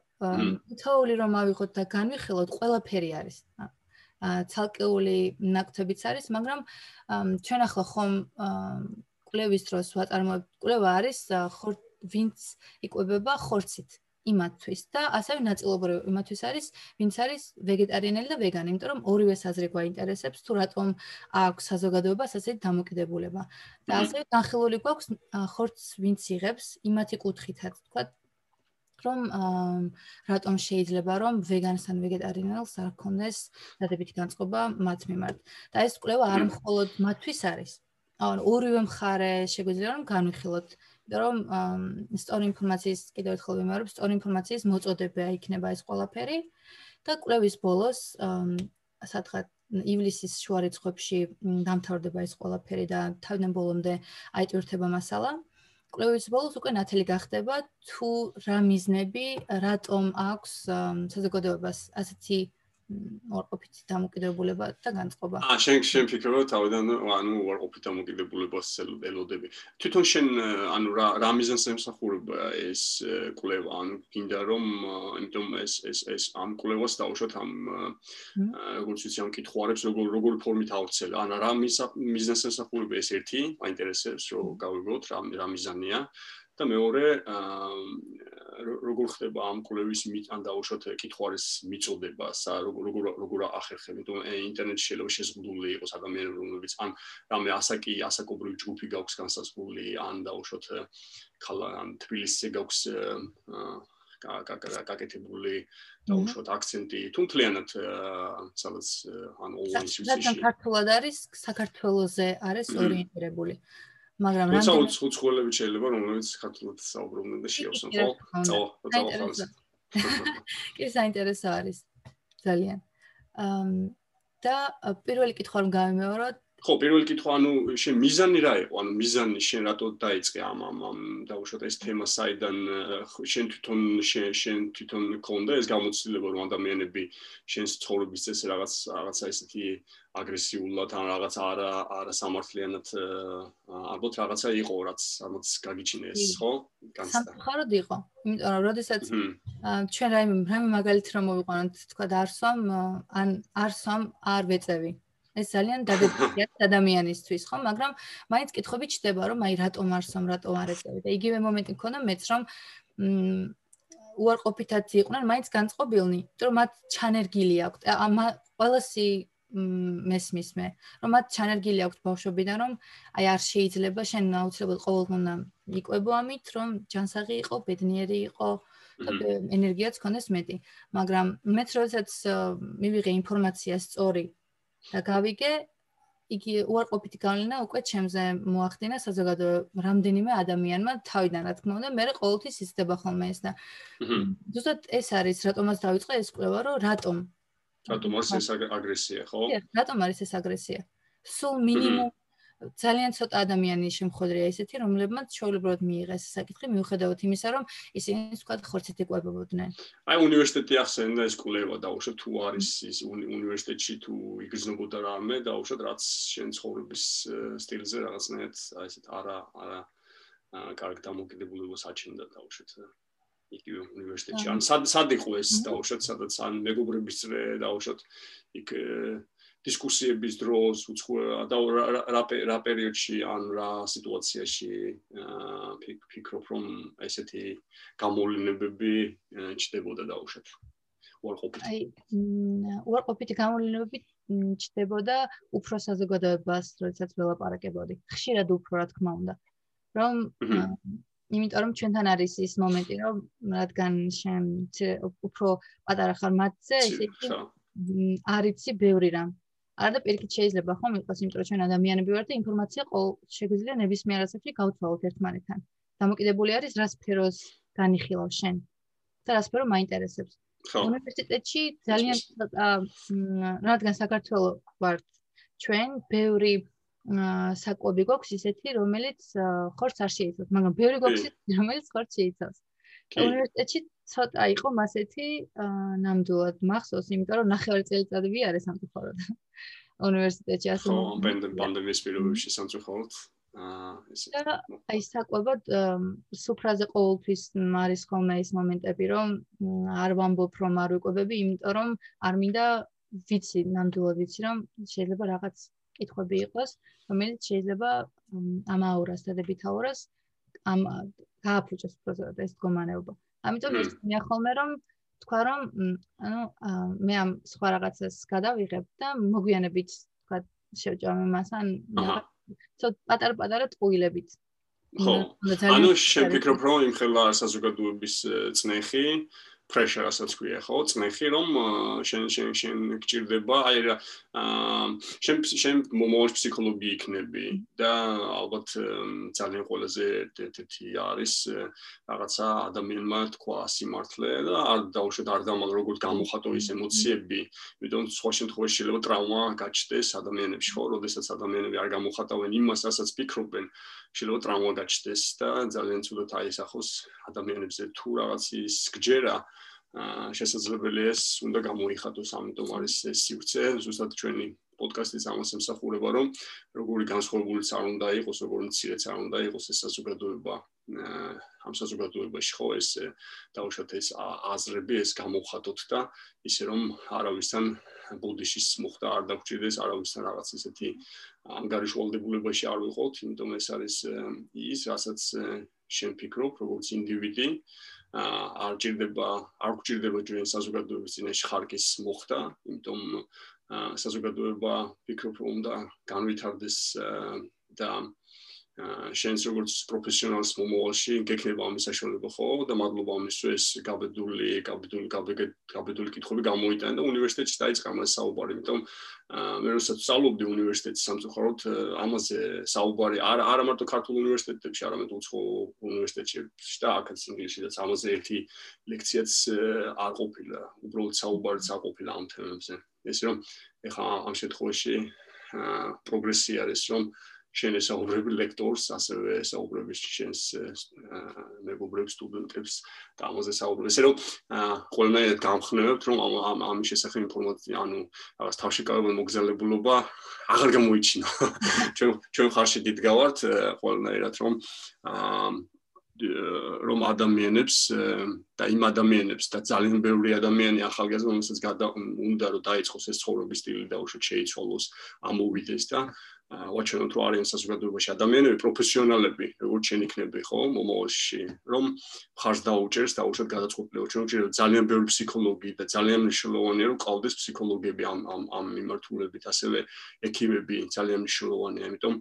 თაული რომ ავიღოთ და განვიხილოთ ყველაფერი არის. ა ცალკეული ნაკთებიც არის მაგრამ ჩვენ ახლა ხომ კვლევის დროს ვაწარმოებთ კვლევა არის ხორ ვინც იკვებება ხორცით იმათთვის და ასევე ნაწილობრივ იმათთვის არის, ვინც არის ვეგეტარიანელი და ვეგანი, იმიტომ რომ ორივე საზრე გვაინტერესებს თუ რატომ აქვს საზოგადოებას ასეთი დამოკიდებულება. და ასევე განხილული გვაქვს ხორცს ვინც იღებს იმათი კუთხითაც, თქვა რომ რატომ შეიძლება რომ ვეგანს ან ვეგეტარიანელს არ ქონდეს დადებითი განწყობა მათ მიმართ. და ეს კვლევა არ მხოლოდ მათთვის არის. ანუ ორივე მხარე შეგვიძლია რომ განვიხილოთ რომ სწორი ინფორმაციის კიდევ ერთხელ ვიმეორებ, სწორი ინფორმაციის მოწოდება იქნება ეს ყველაფერი და კვლევის ბოლოს სათხარ ივლისის შუა რიცხვებში დამთავრდება ეს ყველაფერი და თავიდან ბოლომდე აიტვირთება მასალა. კვლევის ბოლოს უკვე ნათელი გახდება თუ რა მიზნები, რატომ აქვს საზოგადოებას ასეთი უარყოფითი დამოკიდებულება და განწყობა. აა შენ შენ ფიქრობ თავიდან ანუ უარყოფითი დამოკიდებულებას ელოდები. თვითონ შენ ანუ რა რა მიზანს ემსახურება ეს კვლევა? ანუ გინდა რომ იმიტომ ეს ეს ეს ამ კვლევას დაუშვათ ამ როგორც ვიცი ამ კითხვარებს როგორ როგორ ფორმით აუცელ. ანუ რა მიზანს ემსახურება ეს ერთი, მაინტერესებს რომ გავიგოთ რა რა მიზანია. და მეორე როგორ ხდება ამ კვლევის მიტან დაუშვათ კითხვარის მიწოდება, როგორ როგორ ახერხებ, იმიტომ ინტერნეტში შეიძლება შეზღუდული იყოს ადამიანები, რომლებიც ან რამე ასაკი, ასაკობრივი ჯგუფი გაქვს განსაზღვრული, ან დაუშვათ ან თბილისზე გაქვს გაკეთებული დაუშვათ აქცენტი. თუნთლიანად სადაც ან ოვინსის საქართველოს არის საქართველოსზე არის ორიენტირებული. მაგრამ რა თქმა უნდა უცხოელები შეიძლება რომელიც ქართულად საუბრობენ და შეავსონ ხო? წავა, წავა ხალხს. კი საინტერესო არის ძალიან. ამ და პირველი კითხვა რომ გამიმეოროთ ხო, პირველი კითხვა, ანუ შენ მიზანი რა იყო? ანუ მიზანი შენ რატო დაიწყე ამ ამ დაუშვათ ეს თემა საიდან შენ თვითონ შენ შენ თვითონ კონდა ეს გამოცდილება რომ ადამიანები შენს ცხოვრების წესს რაღაც რაღაცა ესეთი აგრესიულად ან რაღაც არა არა სამართლიანად ალბათ რაღაცა იყო რაც ამაც გაგიჩინეს, ხო? სამხაროდ იყო. იმიტომ რომ როდესაც ჩვენ რაიმე რაიმე მაგალითი რომ მოვიყვანოთ, თქვა და არსვამ ან არსვამ არ ვეწევი. ეს ძალიან დადებითია ადამიანისთვის, ხო? მაგრამ მაინც კითხვები ჩდება, რომ აი რატომ არსომ, რატომ არ ეწევი და იგივე მომენტი მქონდა მეც, რომ მ უარყოფითად იყვნენ, მაინც განწყობილნი, იმიტომ რომ მათ ჩანერგილი აქვთ. ამ ყველასი მესმის მე, რომ მათ ჩანერგილი აქვს ბავშვობიდან, რომ აი არ შეიძლება შენ აუცილებლად ყოველდღიურა იყვებო ამით, რომ ჯანსაღი იყო, ბედნიერი იყო და ენერგიაც ქონდეს მეტი. მაგრამ მეც როდესაც მივიღე ინფორმაცია სწორი და გავიგე, იგი უარყოფითი გავლენა უკვე ჩემზე მოახდინა საზოგადოება რამდენიმე ადამიანმა თავიდან რა თქმა უნდა მე ყოველთვის იზრდება ხოლმე ეს და ზუსტად ეს არის რატომაც დაიწყე ეს კვლევა რომ რატომ რატომ არის ეს აგრესია ხო? რატომ არის ეს აგრესია? სულ მინიმუმ ძალიან ცოტა ადამიანი შემხოდრია ესეთი, რომლებმაც შეუძლებლად მიიღეს საკითხი, მიუხედავად იმისა, რომ ისინი თქვა ხორცით იყვებოდნენ. აი უნივერსიტეტი ახსენდა ეს კვლევა და უშო თუ არის ის უნივერსიტეტში თუ იგრძნობოდა რამე და უშო რაც შენ ცხოვრების სტილზე რაღაცნაირად აი ესეთ არა არა კარგ დამოკიდებულებას აჩენდა და უშო იგივე უნივერსიტეტში. ან სად სად იყო ეს და უშო სადაც ან მეგობრების წრე და უშო იქ დისკუსიების დროს და რა რა პერიოდში ან რა სიტუაციაში ფიქრობ რომ ესეთი გამოვლენები ჩდებოდა დაუშვათ უარყოფით აი უარყოფითი გამოვლენები ჩდებოდა უფრო საზოგადოებას როდესაც ველაპარაკებოდი. ხშირად უფრო რა თქმა უნდა. რომ იმიტომ რომ ჩვენთან არის ის მომენტი რომ რადგან შენ უფრო პატარა ხარ მათზე ისეთი არიცი ბევრი რამ არა და პირიქით შეიძლება ხომ იყოს, იმიტომ რომ ჩვენ ადამიანები ვართ და ინფორმაცია ყოველ შეგვიძლია ნებისმიერ ასაკში გავცვალოთ ერთმანეთთან. დამოკიდებული არის რა სფეროს განიხილავ შენ და რა სფერო მაინტერესებს. უნივერსიტეტში ძალიან რადგან საქართველოს ვართ ჩვენ ბევრი საკვები გვაქვს ისეთი, რომელიც ხორცს არ შეიცავს, მაგრამ ბევრი გვაქვს ისეთი, რომელიც ხორცს შეიცავს. უნივერსიტეტში ცოტა იყო მასეთი ნამდვილად მახსოვს, იმიტომ რომ ნახევარი წელიწადი ვიარე სამწუხაროდ. უნივერსიტეტში ასე ხო, პანდემიის პირობებში სამწუხაროდ. აა ესე აი საკვებად სუფრაზე ყოველთვის არის ხოლმე ის მომენტები, რომ არ ვამბობ რომ არ ვიკვებები, იმიტომ რომ არ მინდა ვიცი, ნამდვილად ვიცი, რომ შეიძლება რაღაც კითხვები იყოს, რომელიც შეიძლება ამ აურას და დებითაურას ამ გააფუჭოს პროცესად ეს გომანეობა. ამიტომ ის მეახოლმე რომ თქვა რომ ანუ მე ამ სხვა რაღაცას გადავიღებ და მოგვიანებით თქვა შევჭამ იმას ან ცოტა პატარ-პატარა ტყუილებით. ხო. ანუ შევფიქრობ რომ იმ ხელა საზოგადოების წნეხი pressure ასაც ქვია ხო? წნეხი რომ შენ შენ შენ გჭირდება აი რა შენ შენ მომავალ ფსიქოლოგი იქნები და ალბათ ძალიან ყველაზე ერთ-ერთი არის რაღაცა ადამიანმა თქვა სიმართლე და არ დაუშვათ არ დამალ როგორ გამოხატო ის ემოციები. იმიტომ სხვა შემთხვევაში შეიძლება ტრავმა გაჩნდეს ადამიანებში ხო? როდესაც ადამიანები არ გამოხატავენ იმას რასაც ფიქრობენ შეიძლება ტრავმა გაჩნდეს და ძალიან ცუდად აისახოს ადამიანებზე თუ რაღაც ის გჯერა შესაძლებელია ეს უნდა გამოიხატოს ამიტომ არის ეს სივრცე. ზუსტად ჩვენი პოდკასტის ამას ემსახურება რომ როგორი განსხვავებულიც არ უნდა იყოს როგორი მცირეც არ უნდა იყოს ეს საზოგადოება ამ საზოგადოებაში ხო ეს დაუშვათ ეს აზრები ეს გამოხატოთ და ისე რომ არავისთან ბუდიშის მოხდა არ დაგჭირდეს არავისთან რაღაც ისეთი ანგარიშვალდებულებაში არ ვიყოთ იმიტომ ეს არის ის რასაც შენ ფიქრობ როგორც ინდივიდი არ ჭირდება არ გჭირდება ჩვენ საზოგადოების წინაშე ხარკის მოხდა, იმიტომ საზოგადოება ფიქრობ უნდა განვითარდეს და შენს როგორც პროფესიონალს მომავალში გექნება ამის საშუალება ხო და მადლობა ამისთვის გაბედული გაბედული გაბედული კითხვები გამოიტანა და უნივერსიტეტში დაიწყა მას საუბარი იმიტომ მე როცა სწავლობდი უნივერსიტეტში სამწუხაროდ ამაზე საუბარი არ არა მარტო ქართულ უნივერსიტეტებში არამედ უცხო უნივერსიტეტებში და აქაც ინგლისშიც ამაზე ერთი ლექციაც არ ყოფილა უბრალოდ საუბარიც არ ყოფილა ამ თემებზე. ესე რომ ეხა ამ შემთხვევაში პროგრესი არის რომ შენ ესაუბრები ლექტორს, ასევე ესაუბრები შენს მეგობრებს, სტუდენტებს და ამაზე საუბრობ. ესე რომ ყველანაირად გამხნევებთ, რომ ამ ამ შესახებ ინფორმაცია, ანუ რაღაც თავშეკავებულ მოგზაურობა აღარ გამოიჩინა. *laughs* ჩვენ ჩვენ ხარში დიდგავართ ყველანაირად, რომ რომ ადამიანებს და იმ ადამიანებს და ძალიან ბევრი ადამიანი ახალგაზრდა რომელსაც უნდა რომ დაიწყოს ეს ცხოვრების სტილი და უშუალოდ შეიცვალოს ამოვიდეს და ვაჩვენოთ რომ არიან საზოგადოებაში ადამიანები პროფესიონალები როგორც შენ იქნები ხო მომავალში რომ ხარს დაუჭერს და უშუალოდ გადაწყვეტილება. ჩვენ რომ ძალიან ბევრი ფსიქოლოგი და ძალიან მნიშვნელოვანია რომ ყავდეს ფსიქოლოგები ამ ამ ამ მიმართულებით ასევე ექიმები ძალიან მნიშვნელოვანია იმიტომ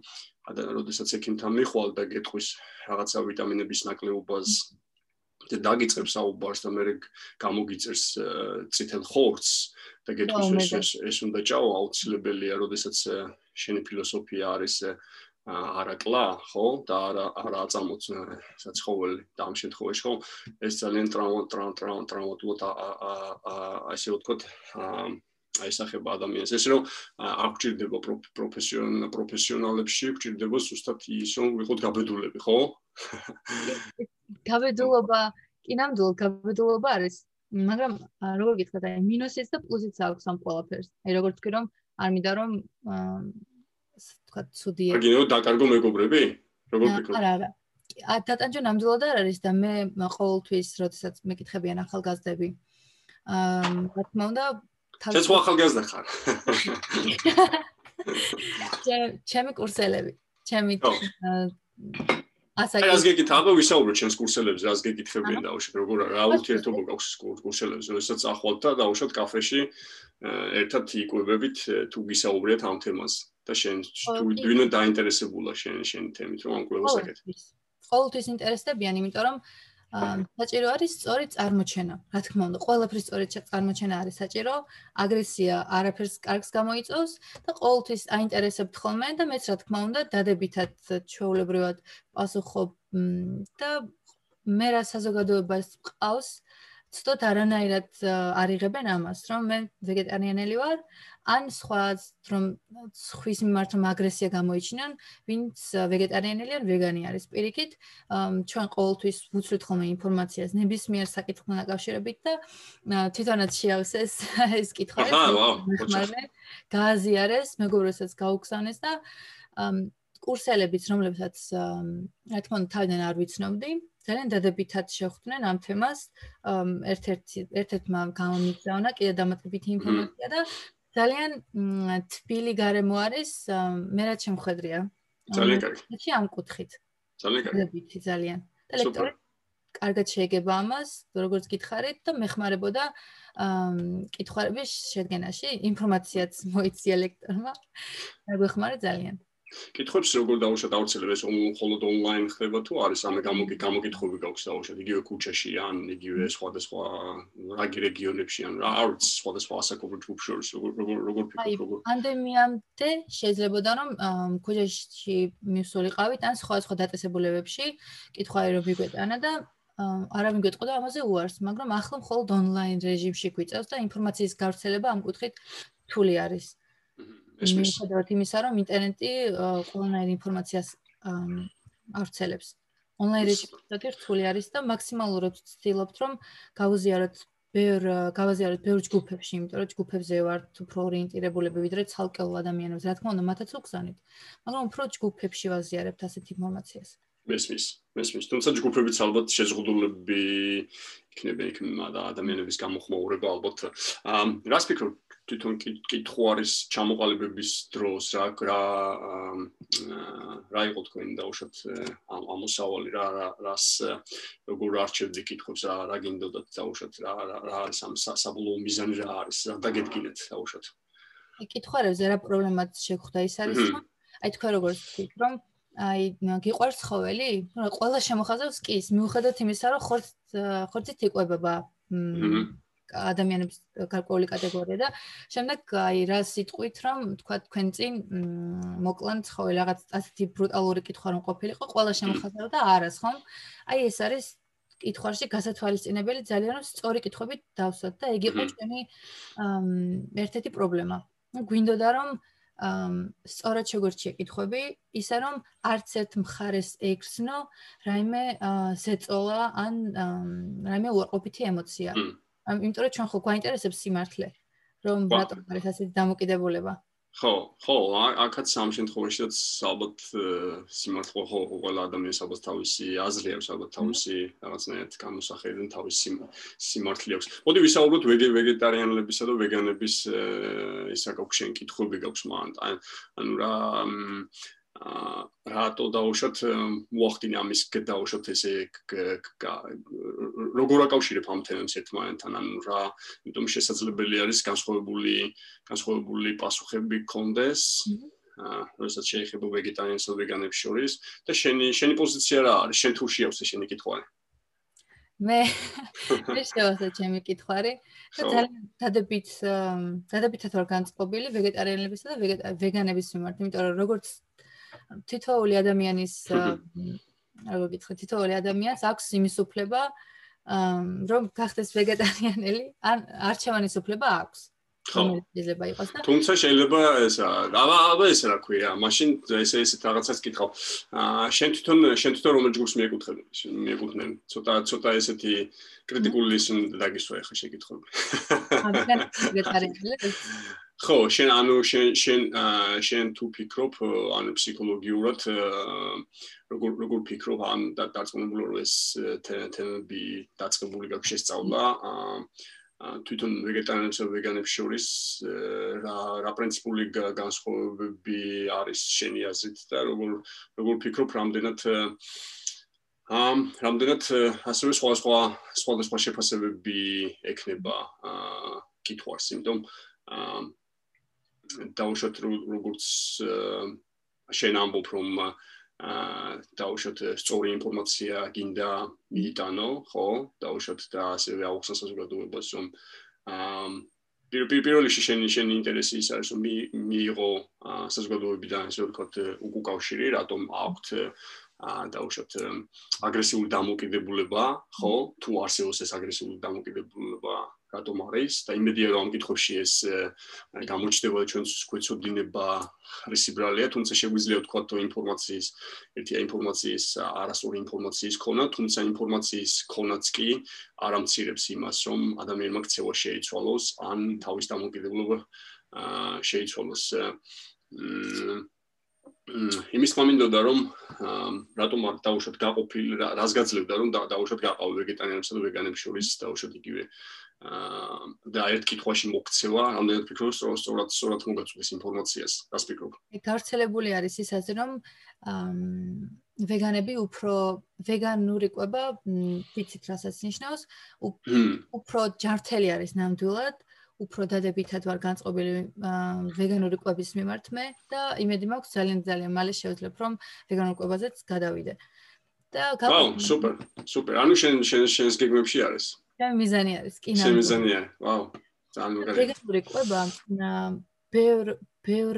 ადან როდესაც ექიმთან მიხვალ და გეტყვის რაღაცა ვიტამინების ნაკლებობას და დაგიწყებს საუბარს და მე გამოგიწერს ციტელ ხორცს და გეტყვის ეს ეს უნდა ჭაო აუცილებელია როდესაც შენი ფილოსოფია არის არაკლა, ხო? და არა არა აწამოც საცხოველი და ამ შემთხვევაში ხო ეს ძალიან ტრავმა ტრავმა ტრავმა ტრავმატულად აა ასე ვთქვათ აა აისახება ადამიანს. ესე რომ არ გჭირდება პროფესიონალ პროფესიონალებში, გჭირდება ზუსტად ის რომ ვიყოთ გაბედულები, ხო? გაბედულობა, კი ნამდვილად გაბედულობა არის, მაგრამ როგორ გითხრათ, აი მინუსიც და პლუსიც აქვს ამ ყველაფერს. აი როგორ თქვი რომ არ მინდა რომ თქვა ცუდია. აგინო დაკარგო მეგობრები? როგორ ფიქრობ? არა, არა. ა დატანჯო ნამდვილად არ არის და მე ყოველთვის როდესაც მეკითხებიან ახალგაზრდები აა რა თქმა უნდა თავის ეს ახალგაზრდა ხარ *laughs* ჩემი კურსელები ჩემი ასაკი ასე გეკითხა ვისაუბრო ჩემს კურსელებზე ასე გეკითხებიან და უშო როგორ რა ურთიერთობა გაქვს კურსელებზე როდესაც ახვალთ და უშოთ კაფეში ერთად იკვებებით თუ გისაუბრეთ ამ თემას და შენ თუ ვინო დაინტერესებულა შენ შენ თემით რომ ამ კვლევას აკეთებ ყოველთვის ინტერესდებიან იმიტომ რომ საჭირო არის სწორი წარმოჩენა. რა თქმა უნდა, ყველაფრის სწორი წარმოჩენა არის საჭირო. აგრესია არაფერს კარგს გამოიწვევს და ყოველთვის აინტერესებთ ხოლმე და მეც რა თქმა უნდა, დადებითად ჩვეულებრივად პასუხობ და მე რა საზოგადოებას ყავს, ცოტა არანაირად არიღებენ ამას, რომ მე ვეგეტარიანელი ვარ, ან სხვა რომ ხვის მიმართ რომ აგრესია გამოიჩინონ, ვინც ვეგეტარიანელი ან ვეგანი არის. პირიქით, ჩვენ ყოველთვის ვუცვლით ხოლმე ინფორმაციას ნებისმიერ საკითხთან დაკავშირებით და თვითონაც შეავსეს *laughs* ეს კითხვა. აჰა, ვაუ. გააზიარეს, მეგობრებსაც გაუგზავნეს და კურსელებიც, რომლებსაც რა თქმა უნდა თავიდან არ ვიცნობდი, ძალიან დადებითად შეხვდნენ ამ თემას. ერთ-ერთი ერთ-ერთმა გამომიგზავნა კიდე დამატებითი ინფორმაცია და ძალიან თბილი გარემო არის, მე რაც შემხედრია. ძალიან კარგი. ამ კუთხით. ძალიან კარგი. დადებითი ძალიან. და ლექტორი კარგად შეეგება ამას, როგორც გითხარით და მეხმარებოდა აა კითხავების შედგენაში, ინფორმაციაც მოიცია ლექტორმა. დაგვეხმარა ძალიან. კითხებს როგორ დაუშვათ აუცილებლად ეს მხოლოდ ონლაინ ხდება თუ? არის ამე გამოგი გამოგითხები გაქვს დაუშვათ იგივე ქუჩაში ან იგივე სხვადასხვა რაგი რეგიონებში ან რა არის სხვადასხვა ასაკობრივ ჯგუფში შორის როგორ როგორ ფიქრობ როგორ პანდემიამდე შეიძლებოდა რომ ქუჩაში მისულიყავით ან სხვა სხვა დაწესებულებებში კითხავი რომ მიგვეტანა და არავინ გეტყოდა ამაზე უარს მაგრამ ახლა მხოლოდ ონლაინ რეჟიმში გვიწევს და ინფორმაციის გავრცელება ამ კუთხით რთული არის მიუხედავად იმისა, რომ ინტერნეტი ყველანაირ ინფორმაციას ავრცელებს. ონლაინ რეჟიმი რთული არის და მაქსიმალურად ვცდილობთ, რომ გავუზიაროთ ბევრ გავაზიაროთ ბევრ ჯგუფებში, იმიტომ რომ ჯგუფებზე ვართ უფრო ორიენტირებულები ვიდრე ცალკეულ ადამიანებს. რა თქმა უნდა, მათაც უგზავნით. მაგრამ უფრო ჯგუფებში ვაზიარებთ ასეთ ინფორმაციას. მესმის, მესმის. თუმცა ჯგუფებიც ალბათ შეზღუდულები იქნება იქ ადამიანების გამოხმაურება ალბათ. აა რას ფიქრობ, თვითონ კითხვა არის ჩამოყალიბების დროს რა რა რა იყო თქვენი დაუშვათ ამ ამოსავალი რა რას როგორ არჩევდი კითხებს რა რა გინდოდათ დაუშვათ რა რა არის ამ საბოლოო მიზანი რა არის რა დაგედგინეთ დაუშვათ? კითხარებზე რა პრობლემაც შეგხვდა ის არის რომ აი თქვენ როგორ თქვით რომ აი გიყვარს ხოველი რა ყველა შემოხაზავს კი მიუხედავად იმისა რომ ხორც ხორცით იყვება ადამიანების გარკვეული კატეგორია და შემდეგ აი რა სიტყვით რომ თქვა თქვენ წინ მოკლან ხო რაღაც ასეთი ბრუტალური კითხვა რომ ყოფილიყო ყველა შემოხაზავდა და არას ხომ აი ეს არის კითხვაში გასათვალისწინებელი ძალიან რომ სწორი კითხვებით დავსვათ და ეგ იყო ჩვენი ერთ-ერთი პრობლემა. გვინდოდა რომ ამ სწორად შეგვერჩია კითხვები, ისე რომ არც ერთ მხარეს ექსნო რაიმე ზეწოლა ან რაიმე უარყოფითი ემოცია. იმიტომ რომ ჩვენ ხო გვაინტერესებს სიმართლე რომ რატომ არის ასეთი დამოკიდებულება ხო, ხო, აქაც ამ შემთხვევაშიც ალბათ სიმართლე ხო, ყველა ადამიანს ალბათ თავისი აზრი აქვს, ალბათ თავისი რაღაცნაირად განსახილველი თავისი სიმართლე აქვს. მოდი ვისაუბროთ ვეგეტარიანებისა და ვეგანების ისა გაქვს შენ კითხვები გაქვს მან. ანუ რა რატო დაუშვათ მოახდინე ამის დაუშვათ ესე როგორ აკავშირებ ამ თემებს ერთმანეთთან? ანუ რა იმიტომ შესაძლებელი არის განსხვავებული განსხვავებული პასუხები კონდეს აა როდესაც შეიძლება ვეგეტარიანს და ვეგანებს შორის. და შენი შენი პოზიცია რა არის? შენ თუ შეავს შენი კითხვარი? მე მე შევასე ჩემი კითხვარი. და ძალიან დადებით დადებითად ვარ განწყობილი ვეგეტარიანებისა და ვეგანების მიმართ იმიტომ რომ როგორც თითოეული ადამიანის როგორ გითხრა თითოეული ადამიანს აქვს იმის უფლება რომ გახდეს ვეგეტარიანელი ან არჩევანის უფლება აქვს შეიძლება იყოს და თუმცა შეიძლება ესა აბა აბა ეს რა ქვია მაშინ ესე ესე რაღაცას კითხავ. აა შენ თვითონ შენ თვითონ რომელ ჯგუფს მიეკუთვნები მიეკუთვნები ცოტა ცოტა ესეთი კრიტიკული ის დაგისვა ახლა შეკითხები. აა ვეგეტარიანელი *laughs* ხო, შენ ანუ შენ შენ შენ თუ ფიქრობ ანუ ფსიქოლოგიურად როგორ როგორ ფიქრობ ან დაწუნებული რომ ეს თემები დაწყებული გაქვს შესწავლა თვითონ ვეგეტარიანებს და ვეგანებს შორის რა რა პრინციპული განსხვავებები არის შენი აზრით და როგორ როგორ ფიქრობ რამდენად ამ რამდენად ასევე სხვა სხვა სხვა სხვა შეფასებები ექნება კითხვას იმიტომ დაუშვათ როგორც შენ ამბობ რომ აა დაუშვათ სწორი ინფორმაცია გინდა მიიტანო, ხო? დაუშვათ და ასევე აუხსნა საზოგადოებას რომ აა პირველ რიგში შენი შენი ინტერესი ის არის რომ მიიღო საზოგადოებიდან ისე ვთქვათ უკავშირი, რატომ აქვთ აა დაუშვათ აგრესიული დამოკიდებულება, ხო? თუ არსებობს ეს აგრესიული დამოკიდებულება რატომ არის და იმედია რომ ამ კითხვებში ეს გამოჩნდება ჩვენს ქვეცოდინება რესიბრალია თუმცა შეგვიძლია ვთქვა თუ ინფორმაციის ერთია ინფორმაციის არასწორი ინფორმაციის ქონა თუმცა ინფორმაციის ქონაც კი არ ამცირებს იმას რომ ადამიანმა ქცევა შეიცვალოს ან თავის დამოკიდებულება შეიცვალოს იმის მომინდოდა რომ რატომ არ დაუშვათ გაყოფილი რას გაძლევდა რომ დაუშვათ გაყავ ვეგეტარიანებსა და ვეგანებს შორის დაუშვათ იგივე და ერთ კითხვაში მოქცევა, რამდენად ფიქრობ, რომ სწორად სწორად მოგაწვდის ინფორმაციას, რას ფიქრობ? გავრცელებული არის ის ასე, რომ ვეგანები უფრო ვეგანური ყვება, ვიცით რასაც ნიშნავს, უფრო ჯართელი არის ნამდვილად, უფრო დადებითად ვარ განწყობილი ვეგანური ყვების მიმართ მე და იმედი მაქვს ძალიან ძალიან მალე შევძლებ რომ ვეგანურ ყვებაზეც გადავიდე. და გავა სუპერ, სუპერ. ანუ შენ შენ შენს გეგმებში არის? ჩემი მიზანი არის კინო. ჩემი მიზანი არის. ვაუ. ძალიან მაგარი. რეგულარული ყვება ბევრ ბევრ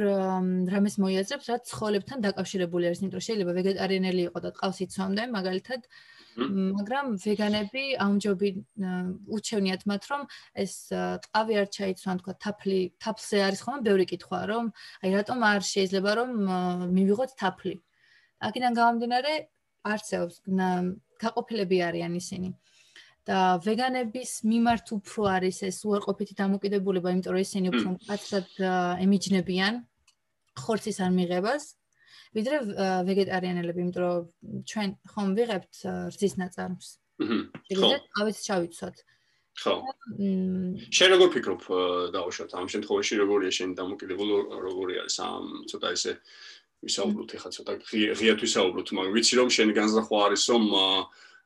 რამეს მოიაზრებს, რაც ცხოველებთან დაკავშირებული არის, იმიტომ რომ შეიძლება ვეგეტარიანელი იყოს და ყავს იცვამდნენ, მაგალითად. მაგრამ ვეგანები ამჯობი უჩვენიათ მათ, რომ ეს ყავი არ ჩაიცვან, თქვა თაფლი, თაფლზე არის ხოლმე ბევრი კითხვა, რომ აი რატომ არ შეიძლება რომ მივიღოთ თაფლი. აქედან გამომდინარე, არსებობს გაყოფილები არიან ისინი. და ვეგანების მიმართ უფრო არის ეს უარყოფითი დამოკიდებულება, იმიტომ რომ ისინი უფრო მკაცრად ემიჯნებიან ხორცის არ მიღებას, ვიდრე ვეგეტარიანელები, იმიტომ რომ ჩვენ ხომ ვიღებთ რძის ნაწარმს. შეიძლება ავიც ჩავიცვათ. ხო. შენ როგორ ფიქრობ დაუშვათ ამ შემთხვევაში როგორია შენი დამოკიდებულება, როგორი არის ამ ცოტა ესე ვისაუბროთ ეხლა ცოტა ღიად ვისაუბროთ, მაგრამ ვიცი რომ შენი განზრახვა არის რომ აა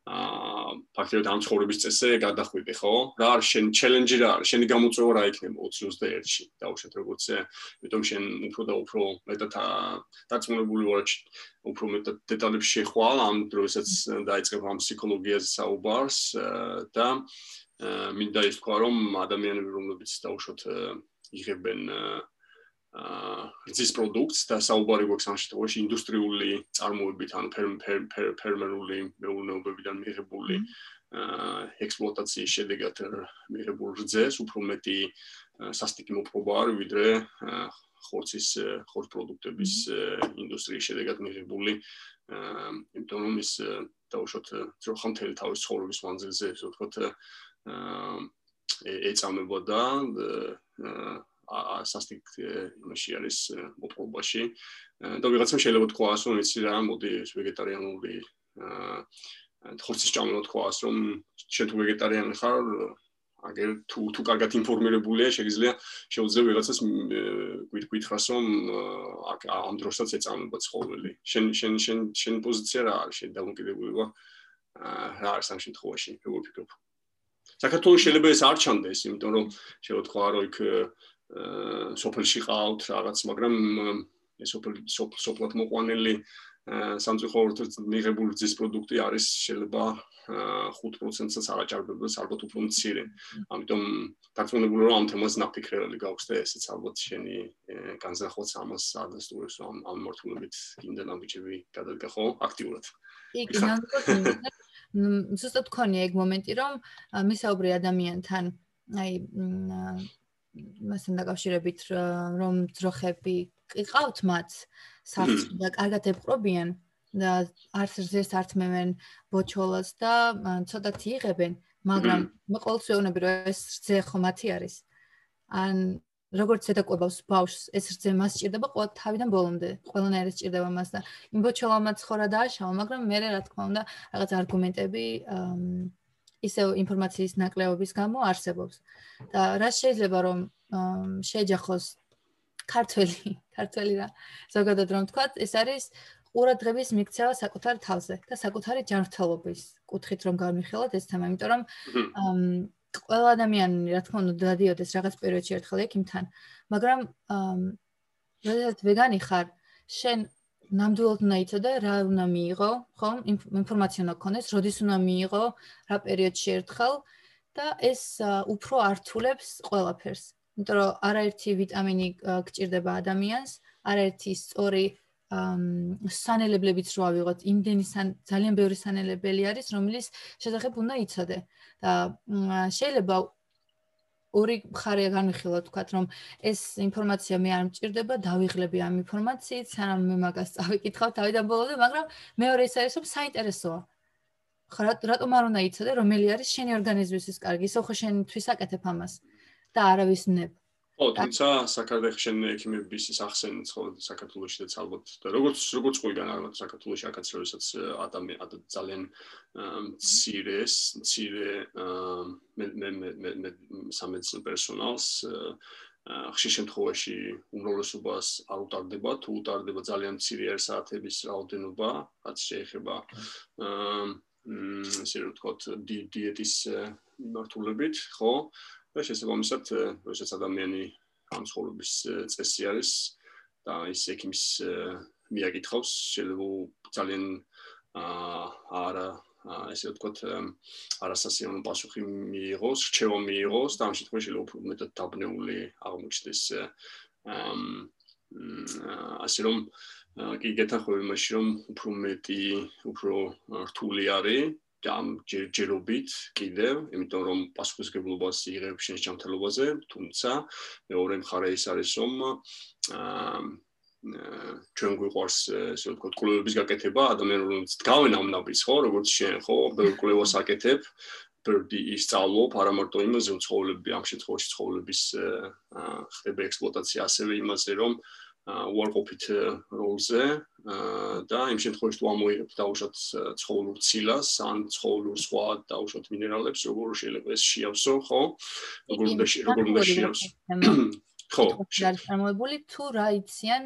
ფაქტობრივად ამ ცხოვრების წესზე გადახვიდე, ხო? რა არის შენ ჩელენჯი რა არის? შენი გამოწვევა რა იქნება 21-ში? დაუშვათ როგორც ე, მეტომ შენ უფრო და უფრო მეტად დაწუნებული ვარ უფრო მეტად დეტალებში შეხვალ ამ დროსაც დაიწყებ ამ ფსიქოლოგიაზე საუბარს და მინდა ის თქვა რომ ადამიანები რომლებიც დაუშვათ იღებენ აა რძის პროდუქტს და საუბარი გვაქვს ამ შემთხვევაში ინდუსტრიული წარმოებით ან ფერმერული მეურნეობებიდან მიღებული ექსპლუატაციის შედეგად მიღებულ რძეს უფრო მეტი სასტიკი მოპყრობა არის ვიდრე ხორცის ხორც პროდუქტების ინდუსტრიის შედეგად მიღებული იმიტომ რომ ის დაუშვათ ძროხამთელი თავის ცხოვრების მანძილზე ესე ვთქვათ ეწამებოდა სასტიკ იმაში არის მოპყრობაში და ვიღაცამ შეიძლება თქვას რომ იცი რა მოდი ეს ვეგეტარიანული ხორცის ჭამება თქვას რომ შენ თუ ვეგეტარიანი ხარ აგერ თუ თუ კარგად ინფორმირებულია შეიძლება შეუძლია ვიღაცას გვითხრას რომ ამ დროსაც ეწამება ცხოველი შენ შენ შენ შენ პოზიცია რა არის? შენ დამოკიდებულება რა არის ამ შემთხვევაში? როგორ ფიქრობ საქართველოს შეიძლება ეს არ ჩანდეს იმიტომ რომ შეიძლება თქვა რომ იქ სოფელში ყავთ რაღაც მაგრამ ეს სოფელ სოფლად მოყვანილი სამწუხაროდ მიღებული ძის პროდუქტი არის შეიძლება 5%-საც აღაჭარბებდეს ალბათ უფრო მცირე. ამიტომ დარწმუნებული რომ ამ თემას ნაფიქრებელი გაქვს და ესეც ალბათ შენი განზრახვაც ამას ადასტურებს რომ ამ მართულებით კიდე ნაბიჯები გადადგახო აქტიურად. კი, კი, ზუსტად ქონია ეგ მომენტი რომ მისაუბრი ადამიანთან აი მასთან დაკავშირებით რომ ძროხები ყავთ მათ საფრთხე *clears throat* და კარგად ეპყრობიან და არც ზეს ართმევენ ბოჩოლას და ცოტათი იღებენ მაგრამ *clears throat* მე ყოველთვის ვეუბნები რომ ეს რძე ხო მათი არის. ან როგორც ედაკვებავს ბავშვს ეს რძე მას სჭირდება ყოველ თავიდან ბოლომდე ყველანაირი სჭირდება მას და იმ ბოჩოლამაც ხორა დააშავა მაგრამ მე რა თქმა უნდა რაღაც არგუმენტები ისე ინფორმაციის ნაკლებობის გამო არსებობს და რა შეიძლება რომ შეჯახოს ქართველი, *laughs* ქართველი რა. ზოგადად რომ თქვა, ეს არის ყურადღების მიქცევა საკუთარ თავზე და საკუთარი ჯანმრთელობის კუთხით რომ გამიხელოთ ეს თემა, იმიტომ რომ ყველა ადამიანი, რა თქმა უნდა, დადიოდეს რაღაც პერიოდში ერთხელ ექიმთან, მაგრამ როდესაც ვეგანი ხარ, შენ ნამდვილად უნდა იცოდე რა უნდა მიიღო, ხო? ინფორმაცია უნდა გქონდეს, როდის უნდა მიიღო, რა პერიოდში ერთხელ და ეს უფრო ართულებს ყველაფერს. იმიტომ რომ არაერთი ვიტამინი გჭირდება ადამიანს, არაერთი სწორი სანელებლებიც რო ავიღოთ, იმდენი ძალიან ბევრი სანელებელი არის, რომელიც შესაძლოა უნდა იცოდე. და შეიძლება ორი მხარე განვიხილოთ, თქვათ, რომ ეს ინფორმაცია მე არ მჭირდება, დავიღლები ამ ინფორმაციით, სანამ მე მაგას წავიკითხავ თავიდან ბოლომდე, მაგრამ მეორე ის არის, რომ საინტერესოა. ხა რატომ არ უნდა იცოდე, რომელი არის შენი ორგანიზმისთვის კარგი, ისო ხო შენ თვის აკეთებ ამას. და არავის ნებ. ო, თუმცა საქართველოს შენ ექიმების ახსენეთ ხო საქართველოსში და ალბათ და როგორც როგორც ყველგან ალბათ საქართველოსში აქაც როდესაც ადამიანი ძალიან ცირეს, ცირე მე მე მე მე სამედიცინო პერსონალს ხშირ შემთხვევაში უმრავლესობას არ უტარდება, თუ უტარდება ძალიან ცირე საათების რაოდენობა, რაც შეეხება აა ისე რომ ვთქვათ დიეტის მიმართულებით, ხო? და შესაბამისად, როდესაც ადამიანი ამ ცხოვრების წესი არის და ის ექიმის მიაკითხავს, შეიძლება ძალიან არა ესე ვთქვათ, არასასიამოვნო პასუხი მიიღოს, რჩევა მიიღოს და ამ შემთხვევაში შეიძლება უფრო მეტად დაბნეული აღმოჩნდეს ასე რომ კი გეთახმები მაშინ რომ უფრო მეტი, უფრო რთული არის ამ ჯერჯერობით კიდევ, იმიტომ რომ პასუხისგებლობას იღებ შენ ჯანმრთელობაზე, თუმცა მეორე მხარე ის არის, რომ აა ჩვენ გვიყვარს ესე ვთქვათ, კლუბების გაკეთება, ადამიანებს დგავენ ამ ნაბის, ხო, როგორც შენ, ხო, კლუბებს აკეთებ ბერდი ისწავლობ არა მარტო იმაზე, რომ ცხოვრები ამ შემთხვევაში ცხოვრების ხდება ექსპლუატაცია, ასევე იმაზე, რომ უარყოფით როლზე და იმ შემთხვევაში თუ ამოიღებ დაუშვათ ცხოველურ ცილას ან ცხოველურ სხვა დაუშვათ მინერალებს როგორ შეიძლება ეს შეავსო ხო? როგორ უნდა როგორ უნდა შეავსო? *coughs* ხო. შემოებული თუ რა იციან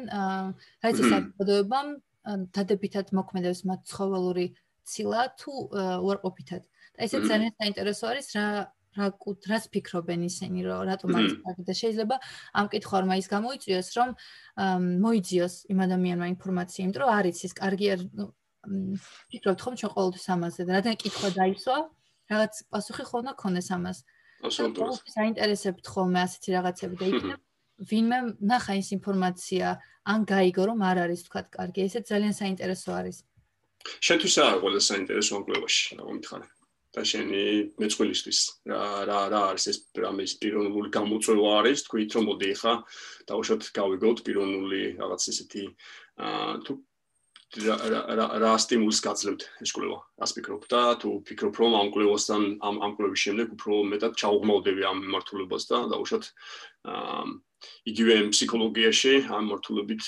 რა იცის საბოდოებამ დადებითად მოქმედებს მათ ცხოველური ცილა თუ უარყოფითად და ესეც ძალიან საინტერესო არის რა რა კუტრას ფიქრობენ ისინი რომ რატომ არის კარგი და შეიძლება ამ კითხვა რომ ის გამოიწვიოს რომ მოიძიოს იმ ადამიანმა ინფორმაცია იმიტომ რომ არის ის კარგი არ ფიქრობთ ხომ ჩვენ ყოველთვის ამაზე და რადგან კითხვა დაისვა რაღაც პასუხი ხოლმე ქონდეს ამას. აბსოლუტურად საინტერესებთ ხოლმე ასეთი რაღაცები და იქნებ ვინმე ნახა ის ინფორმაცია ან გაიგო რომ არ არის თქვა კარგი. ესეც ძალიან საინტერესო არის. შენთვის რა ყველა საინტერესო ამკლევაში რა მომითხარე და შენი მეწყვილისთვის? რა რა რა არის ეს პრამის პიროვნული გამოწვევა არის? თქვით რომ მოდი ხა დაუშვათ გავიგოთ პიროვნული რაღაც ისეთი აა თუ რა რა სტიმულს გაძლევთ ეს კვლევა? რას ფიქრობ და თუ ფიქრობ რომ ამ კვლევასთან ამ ამ კვლევის შემდეგ უფრო მეტად ჩაუღმავდები ამ მიმართულებას და დაუშვათ აა იგივე ფსიქოლოგიაში ამ მიმართულებით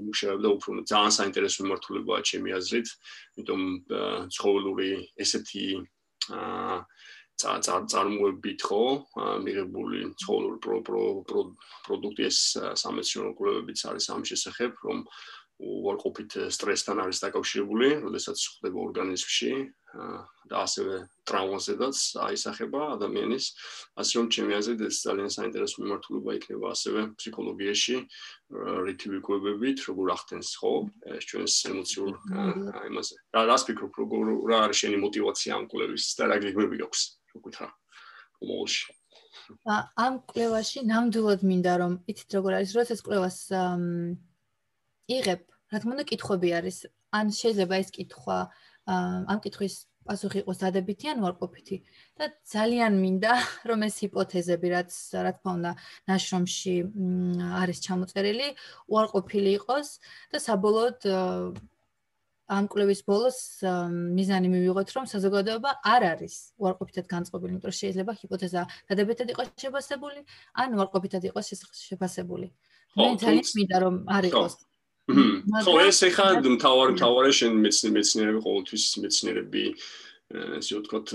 იმუშავებ და უფრო ძალიან საინტერესო მიმართულებაა ჩემი აზრით, იმიტომ ცხოველური ესეთი აა წარმოებით ხო? მიღებული ცხოველური პროდუქტი ეს სამეცნიერო კვლევებიც არის ამ შესახებ, რომ უარყოფით სტრესთან არის დაკავშირებული, როდესაც ხდება ორგანიზმში და ასევე ტრავმაზედაც აისახება ადამიანის. ასე რომ ჩემი აზრით ეს ძალიან საინტერესო მიმართულება იქნება ასევე ფსიქოლოგიაში, რითი ვიკვლევებით, როგორ ახდენს ხო ეს ჩვენს ემოციურ mm-hmm. იმაზე. რა რას ფიქრობ, როგორ რა არის შენი мотиваცია ამ კვლევის და რა გეგმები გაქვს, რო გითხრა მომავალში? ამ კვლევაში ნამდვილად მინდა რომ იცით როგორ არის, როდესაც კვლევას იღებ, რა თქმა უნდა, კითხვები არის. ან შეიძლება ეს კითხვა ამ კითხვის პასუხი იყოს დადებითი ან უარყოფითი. და ძალიან მინდა, *laughs* რომ ეს ჰიპოთეზები, რაც რა თქმა უნდა, ნაშრომში არის ჩამოწერილი, უარყოფილი იყოს და საბოლოოდ ამ კლუბის ბოლოს მიზანი მივიღოთ, რომ საზოგადოება არ არის უარყოფითად განწყობილი, იმიტომ რომ შეიძლება ჰიპოთეზა დადებითად იყოს შეფასებული, ან უარყოფითად იყოს შეფასებული. მე ძალიან მინდა რომ არ იყოს ხო ეს ეხა მთავარ მთავარი შენ მეცნიერები ყოველთვის მეცნიერები ესე ვთქვათ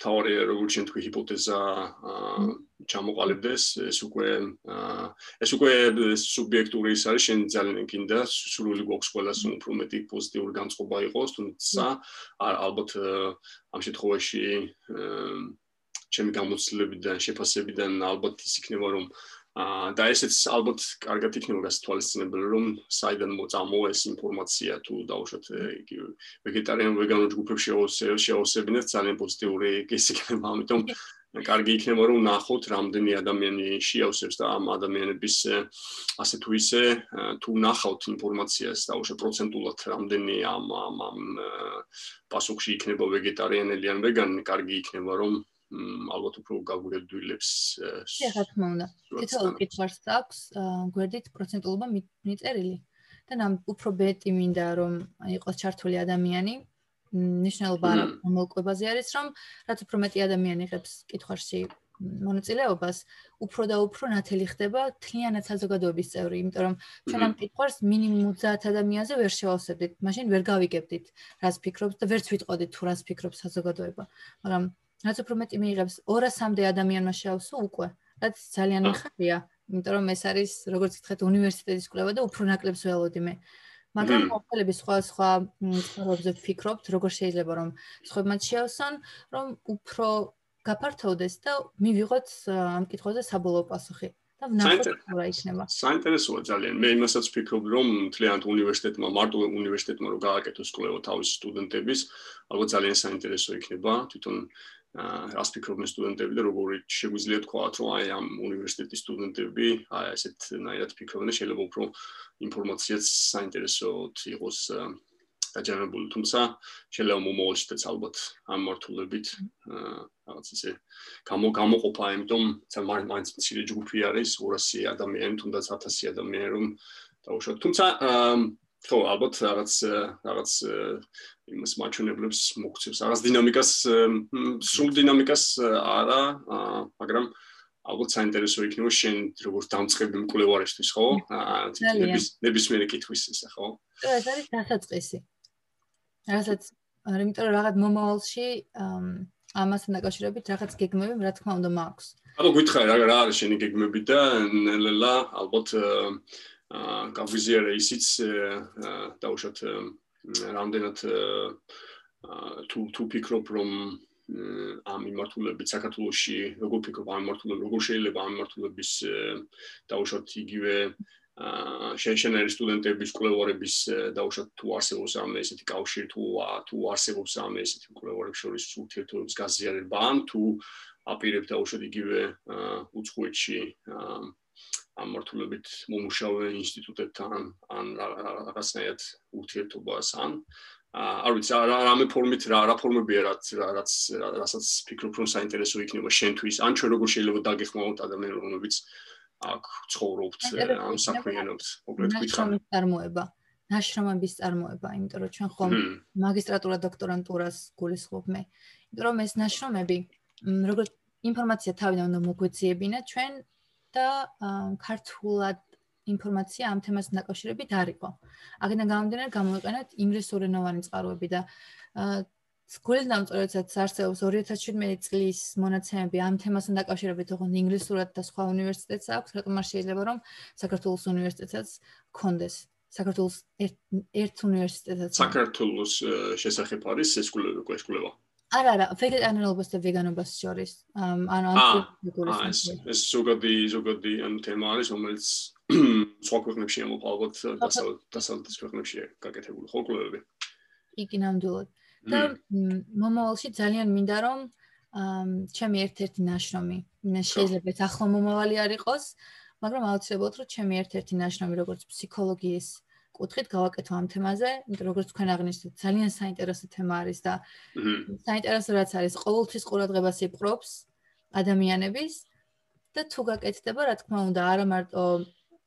თავარი როგორც შენ თქვი ჰიპოთეზა ჩამოყალიბდეს ეს უკვე ეს უკვე სუბიექტური ის არის შენ ძალიან გინდა სრული გვაქვს ყველას უფრო მეტი პოზიტიური განწყობა იყოს თუმცა ალბათ ამ შემთხვევაში ჩემი გამოცდილებიდან შეფასებიდან ალბათ ის იქნება რომ და ესეც ალბათ კარგად იქნება გასათვალისწინებელი რომ საიდან მოწამოეს ინფორმაცია თუ დაუშვათ ვეგეტარიან ვეგანო ჯგუფებში შეოსებინეთ ძალიან პოზიტიური ის იქნება ამიტომ კარგი იქნება რომ ნახოთ რამდენი ადამიანი შეავსებს და ამ ადამიანების ასე თუ ისე თუ ნახავთ ინფორმაციას დაუშვათ პროცენტულად რამდენი ამ ამ პასუხში იქნება ვეგეტარიანელი ან ვეგანი კარგი იქნება რომ ალბათ უფრო გაგვირდვილებს ეს რა თქმა უნდა. თითოეულ კითხვას აქვს გვერდით პროცენტულობა მიწერილი. და ნამ უფრო მეტი მინდა რომ იყოს ჩართული ადამიანი ნიშნულობა მომკვებაზე არის რომ რაც უფრო მეტი ადამიანი ღებს კითხვაში მონაწილეობას უფრო და უფრო ნათელი ხდება თლიანად საზოგადოების წევრი იმიტომ რომ ჩვენ ამ კითხვას მინიმუმ 30 ადამიანზე ვერ შევავსებდით. მაშინ ვერ გავიგებდით რას ფიქრობს და ვერც ვიტყოდით თუ რას ფიქრობს საზოგადოება. მაგრამ რაც უფრო მეტი მიიღებს 200-მდე ადამიანმა შეავსო უკვე, რაც ძალიან მიხარია, იმიტომ რომ ეს არის როგორც გითხეთ უნივერსიტეტის კვლევა და უფრო ნაკლებს ველოდი მე. მაგრამ მოხელები სხვა სხვა ცხოვრობებზე ვფიქრობთ, როგორ შეიძლება რომ სხვებმაც შეავსონ, რომ უფრო გაფართოვდეს და მივიღოთ ამ კითხვაზე საბოლოო პასუხი. და ნახოთ რა იქნება. საინტერესოა ძალიან. მე იმასაც ვფიქრობ, რომ თლიანად უნივერსიტეტმა, მარტო უნივერსიტეტმა რო გააკეთოს კვლევა თავის სტუდენტების, ალბათ ძალიან საინტერესო იქნება. თვითონ რას ფიქრობენ სტუდენტები და როგორი შეგვიძლია თქვათ რომ აი ამ უნივერსიტეტის სტუდენტები აი ესეთ ნაირად ფიქრობენ შეიძლება უფრო ინფორმაციაც საინტერესოდ იყოს დაჯერებული თუმცა შეიძლება მომავალშიც ალბათ ამ მართულებით რაღაც ისე გამო გამოყოფა იმიტომ რომ მაინც მცირე ჯგუფი არის 200 ადამიანი თუნდაც 1000 ადამიანი რომ დაუშვათ. თუმცა ხო ალბათ რაღაც რაღაც იმას მაჩვენებლებს მოგცევს. რაღაც დინამიკას სრულ დინამიკას არა მაგრამ ალბათ საინტერესო იქნება შენ როგორც დამწყები მკვლევარისთვის ხო? ნების ნებისმიერი კითხვის ისე ხო? ეს არის დასაწყისი. რასაც იმიტომ რომ რაღაც მომავალში ამასთან დაკავშირებით რაღაც გეგმები რა თქმა უნდა მაქვს. ანუ გითხარი რა არის შენი გეგმები და ნელა ალბათ გავიზიარე ისიც დაუშვათ რამდენად თუ თუ ფიქრობ რომ ამ მიმართულებით საქართველოსში როგორ ფიქრობ ამ მიმართულებით როგორ შეიძლება ამ მიმართულების დაუშვათ იგივე აა შეშენერი სტუდენტების კვლევარების დაუშვათ თუ არსებობს ამ ესეთი კავშირი თუ თუ არსებობს ამ ესეთი კვლევარების შორის ურთიერთობების გაზიარება ან თუ აპირებ დაუშვათ იგივე უცხოეთში აა ამ მართულებით მომუშავე ინსტიტუტებთან ან რაღაცნაირად ურთიერთობას ან არ ვიცი რა რამე ფორმით რა რა ფორმებია რაც რაც რასაც ფიქრობ რომ საინტერესო იქნება შენთვის ან ჩვენ როგორ შეიძლება დაგეხმაროთ ადამიანებს რომლებიც აქ ცხოვრობთ ამ საქმიანობს მოგეთ გითხრა წარმოება ნაშრომების წარმოება, იმიტომ რომ ჩვენ ხომ მაგისტრატურა დოქტორანტურას გულისხმობ მე. იმიტომ რომ ეს ნაშრომები როგორ ინფორმაცია თავიდან უნდა მოგვეციებინა ჩვენ და ქართულად ინფორმაცია ამ თემასთან დაკავშირებით არ იყო. აქედან გამომდინარე გამოვიყენეთ ინგლისურენოვანი წყაროები და სკოლიდან წორედაც არსებობს 2017 წლის მონაცემები. ამ თემასთან დაკავშირებით, თქო ინგლისურად და სხვა უნივერსიტეტს აქვს, რატომ არ შეიძლება რომ საქართველოს უნივერსიტეტსაც კონდეს? საქართველოს ერთ უნივერსიტეტსაც. საქართველოს შესახებ არის ეს სკოლა არა არა ვეგეტარიანობას და ვეგანობას შორის. ანუ ამ ეს ზოგადი ზოგადი ამ თემა არის რომელიც *clears throat* სხვა ქვეყნებში ამოყალბოთ დასავლეთ დასავლეთ ქვეყნებში გაკეთებული ხო კვლევები? იგი ნამდვილად. და მომავალში ძალიან მინდა რომ ჩემი ერთ-ერთი ნაშრომი შეიძლება ახლა მომავალი არ იყოს მაგრამ აუცილებლად რომ ჩემი ერთ-ერთი ნაშრომი როგორც ფსიქოლოგიის კუთხით გავაკეთო ამ თემაზე, იმიტომ როგორც თქვენ აღნიშნეთ, ძალიან საინტერესო თემა არის და საინტერესო რაც არის, ყოველთვის ყურადღებას იპყრობს ადამიანების და თუ გაკეთდება, რა თქმა უნდა, არა მარტო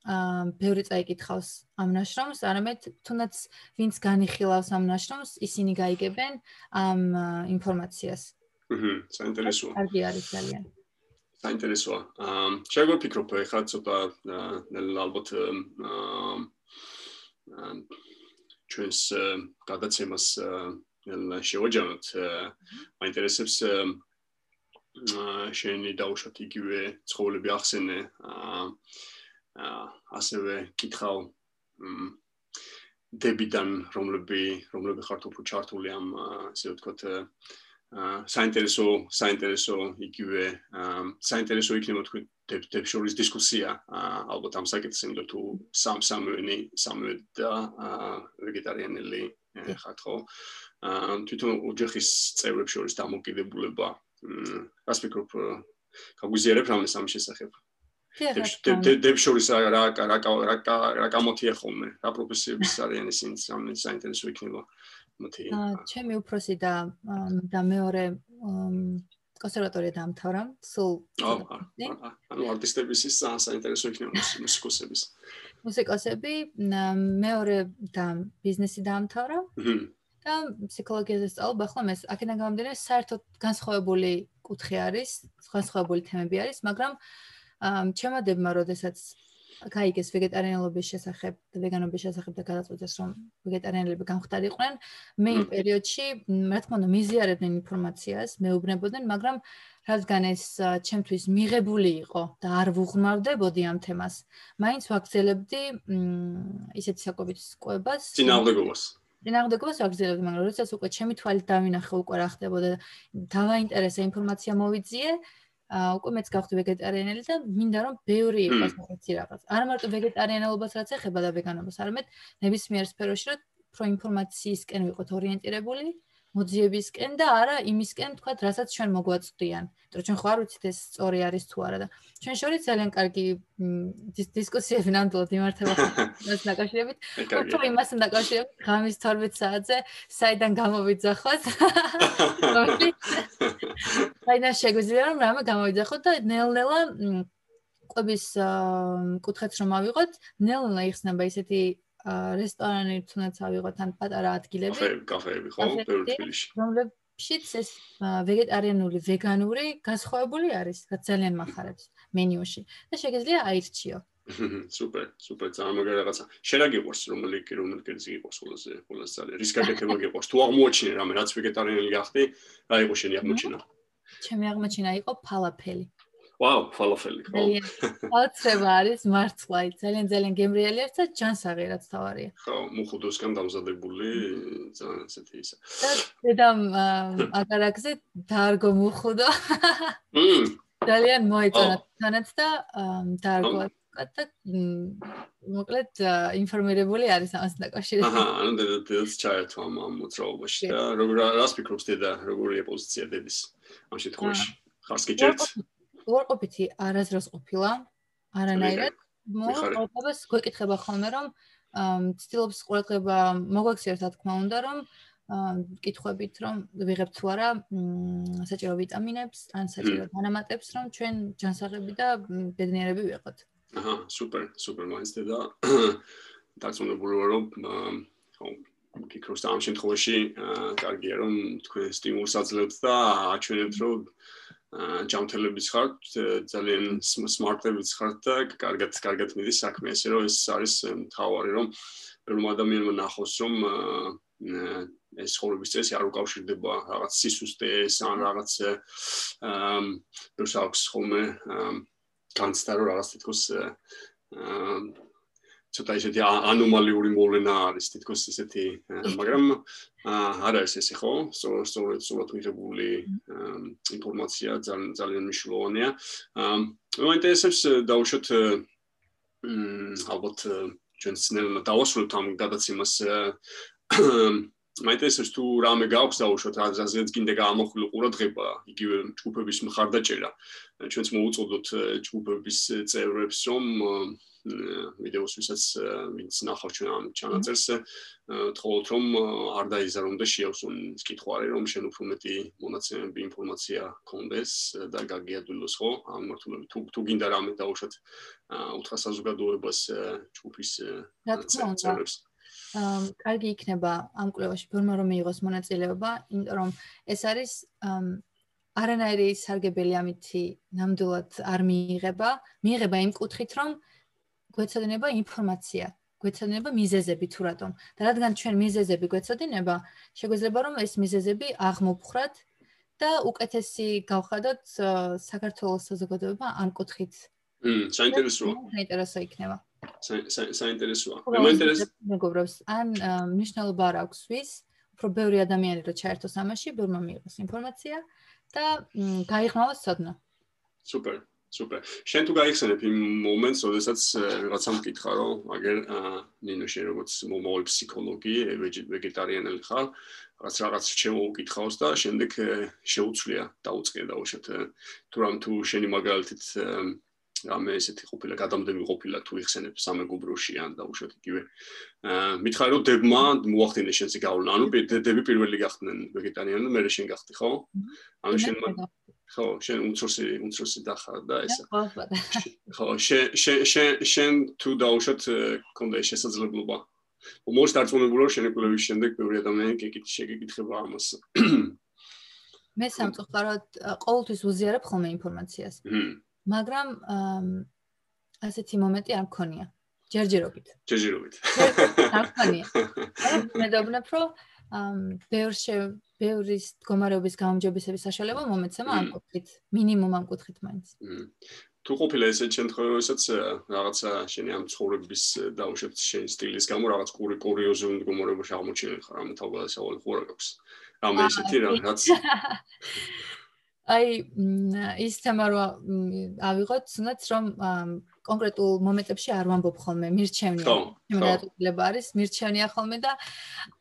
აა ბევრი წაიკითხავს ამ ნაშრომს, არამედ თუნდაც ვინც განიხილავს ამ ნაშრომს, ისინი გაიგებენ ამ ინფორმაციას. აჰა, საინტერესოა. კარგი არის ძალიან. საინტერესოა. აა შეგვიფიქრობ ეხლა ცოტა ალბათ აა ჩვენს გადაცემას შევაჯამოთ. მაინტერესებს შენი დაუშვათ იგივე ცხოვრები ახსენე. აა ასევე კითხავ დებიდან რომლები რომლები ხართ უფრო ჩართული ამ ესე ვთქვათ საინტერესო საინტერესო იგივე საინტერესო იქნება თქვენ დებ შორის დისკუსია. ალბათ ამ საკითხზე იმიტომ თუ სამ სამენი სამე და ვეგეტარიანელი ხართ ხო თვითონ ოჯახის წევრებს შორის დამოკიდებულება რას ფიქრობ გაგვიზიარებ რამე სამ შესახებ. დებ შორის რა რა რა რა გამოთია ხოლმე? რა პროფესიების *laughs* არიან ისინი სამ საინტერესო იქნება მოთი ჩემი უფროსი და და მეორე კონსერვატორია დაამთავრა სულ ანუ არტისტების ის საინტერესო იქნება მუსიკოსების. მუსიკოსები მეორე და ბიზნესი დაამთავრა და ფსიქოლოგიაზე სწავლობ ახლა მე აქედან გამომდინარე საერთოდ განსხვავებული კუთხე არის განსხვავებული თემები არის მაგრამ ჩემადებმა როდესაც გაიგეს ვეგეტარიანობის შესახებ და ვეგანობის შესახებ და გადაწყვეტეს რომ ვეგეტარიანელები გამختარიყვნენ მე იმ პერიოდში რა თქმა უნდა მიზიარებდნენ ინფორმაციას მეუბნებოდნენ მაგრამ რადგან ეს ჩემთვის მიღებული იყო და არ ვუღმავდებოდი ამ თემას მაინც ვაგზელებდი ისეთ საკვებით სკოებას. ძინავდეგობას ძინავდეგობას ვაგზელებდი მაგრამ როდესაც უკვე ჩემი თვალით დავინახე უკვე რა ხდებოდა დავაინტერესა ინფორმაცია მოვიძიე უკვე მეც გავხდი ვეგეტარიანელი და მინდა რომ ბევრი იყოს მაგაცი რაღაც. არა მარტო ვეგეტარიანელობას რაც ეხება და ვეგანობას, არამედ ნებისმიერ სფეროში რომ პრო ინფორმაციისკენ ვიყოთ ორიენტირებული, მოძიებისკენ და არა იმისკენ, თქვა, რასაც ჩვენ მოგვაწვდიან. იმიტომ რომ ჩვენ ხო არ ვიცით ეს სწორი არის თუ არა და ჩვენ შორის ძალიან კარგი დისკუსიები ნამდვილად იმართება *laughs* მას დაკავშირებით. თუ იმასთან დაკავშირებით, ღამის 12 საათზე საიდან გამოვიძახოთ? *laughs* საიდან შეგვიძლია რომ რამე გამოვიძახოთ და ნელ-ნელა ყვების კუთხეც რომ ავიღოთ, ნელ-ნელა იხსნება ისეთი რესტორანი თუნდაც ავიღოთ ან პატარა ადგილები. კაფეები, კაფეები ხო, ბევრი თბილისში. რომლებშიც ეს ვეგეტარიანული, ვეგანური განსხვავებული არის, რაც ძალიან מחარებს მენიუში და შეგიძლია აირჩიო. *laughs* სუპერ, სუპერ, ძალიან მაგარი რაღაცა. შენ რა გიყვარს, რომელი რომელი კერძი გიყვარს ყველაზე, ყველაზე ძალიან. რის გაკეთება გიყვარს? თუ აღმოჩინე რამე, რაც ვეგეტარიანული გახდი, რა იყო შენი აღმოჩენა? *laughs* ჩემი აღმოჩენა იყო ფალაფელი. ვაუ, ფალაფელი ხო? აუცილებლად არის მარცვლა, ძალიან ძალიან გემრიელი არის და ჯანსაღი რაც თავარია. ხო, მუხუდოსგან დამზადებული ძალიან ესეთი ისა. დედამ აგარაკზე დაარგო მუხუდო. მმ. ძალიან მოეწონა თანაც და დაარგო და მოკლედ ინფორმირებული არის ამას დაკავშირებით. აჰა, ანუ დედა დედაც ჩაერთვა ამ მოძრაობაში და როგორ რას ფიქრობს დედა, როგორია პოზიცია დედის ამ შემთხვევაში? ხარს გიჭერთ? უარყოფითი არაზრს ყოფილა. არანაირად მოყვებას გვეკითხება ხოლმე რომ ცდილობს ყურადღება მოგვაქცევს რა თქმა უნდა რომ კითხვებით რომ ვიღებთ თუ არა საჭირო ვიტამინებს ან საჭირო დანამატებს რომ ჩვენ ჯანსაღები და ბედნიერები ვიყოთ. აჰა, სუპერ, სუპერ მაინც და დაწუნებული ვარ რომ ხო ფიქრობს ამ შემთხვევაში კარგია რომ თქვენ სტიმულს აძლევთ და აჩვენებთ რომ ჯამთელებიც ხართ ძალიან სმარტებიც ხართ და კარგად კარგად მიდის საქმე. ესე რომ ეს არის თავარი რომ პირველ ადამიანმა ნახოს რომ ეს ხოლობის წესი არ უკავშირდება. რაღაც სისუსტეს ან რაღაც აა რუსაქვს ხოლმე განცდა რომ რაღაც აა ცოტა ისეთი ანომალიური მოვლენა არის თითქოს ისეთი მაგრამ არა ეს ესე ხო სწორედ სწორედ მიღებული ინფორმაცია ძალიან ძალიან მნიშვნელოვანია. მე ინტერესებს დაუშვათ ალბათ ჩვენ სნელმა დავასრულოთ ამ გადაცემას მაინტერესებს თუ რამე გაქვს დაუშვათ რაზეც გინდა გამოხილო ყურადღება იგივე ჯგუფების მხარდაჭერა. ჩვენც მოუწოდოთ ჯგუფების წევრებს რომ ვიდეოს ვისაც ვინც ნახავ ჩვენ ამ ჩანაწერს თხოვოთ რომ არ დაიზარონ და შეავსონ კითხვარი რომ შენ უფრო მეტი მონაცემები ინფორმაცია კონდეს და გაგიადვილოს ხო? ამ მართლობი თუ თუ გინდა რამე დაუშვათ უთხრა საზოგადოებას ჯგუფის წევრებს. ამ კარგი იქნება ამ კვლევაში ფორმა რომ მიიღოს მონაწილეობა, იმიტომ რომ ეს არის არანაირი სარგებელი ამითი ნამდვილად არ მიიღება, მიიღება იმ კუთხით რომ გვეცოდინება ინფორმაცია, გვეცოდინება მიზეზები თუ რატომ. და რადგან ჩვენ მიზეზები გვეცოდინება, შეგვეძლება რომ ეს მიზეზები აღმოფხრათ და უკეთესი გავხადოთ საქართველოს საზოგადოება ამ კუთხით. მმ, საინტერესოა. საინტერესო იქნება. საინტერესოა. მე მაინტერესებს მეგობრებს, ან მნიშვნელობა არ აქვს ვის, უფრო ბევრი ადამიანი რო ჩაერთოს ამაში, ბევრმა მიიღოს ინფორმაცია და გაიღნოს ცოდნა. სუპერ. სუპერ. შენ თუ გაიხსენებ იმ მომენტს, როდესაც რაღაცამ მკითხა, რომ აგერ ნინო შენ როგორც მომავალ ფსიქოლოგი, ვეგეტარიანელი ხარ, რაღაც რაღაც შემოუკითხავს და შემდეგ შეუცვლია დაუწყია და უშოთ თუ რამ თუ შენი მაგალითით რამე ესეთი ყოფილა გადამდები ყოფილა თუ იხსენებ სამეგობროში ან დაუშვათ იგივე. აა მითხარ რომ დებმა მოახდინე შენს გავლენა ანუ დები პირველი გახდნენ ვეგეტარიანი და მე შენ გახდი ხო? ანუ შენ ხო შენ უმცროსი უმცროსი დახარ და ეს ხო შენ შენ შენ თუ დაუშვათ კონდა შესაძლებლობა მომოს დარწმუნებულა შენ ეკვლევის შემდეგ ბევრი ადამიანი გეკით შეგეკითხება ამას *coughs* მე სამწუხაროდ ყოველთვის უზიარებ ხოლმე ინფორმაციას. მაგრამ ასეთი მომენტი არ მქონია. ჯერჯერობით. ჯერჯერობით. არ მქონია. *laughs* მე დავვნებ, რომ ბევრ ბევრის მდგომარეობის გაუმჯობესების საშუალება მომეცემა ამ კუთხით, მინიმუმ ამ კუთხით მაინც. თუ ყოფილა ესეთ შემთხვევებსაც რაღაცა შენი ამ ცხოვრების დაუშვებთ შენი სტილის გამო რაღაც კური კურიოზული მდგომარეობაში აღმოჩენილი ხარ ამ თავგადასავალი ხوار გაქვს რამე ესეთი რაღაც აი ის თემა რო ავიღოთ, თუნდაც რომ კონკრეტულ მომენტებში არ ვამბობ ხოლმე, მირჩევნია. შემოძლება არის, მირჩევნია ხოლმე და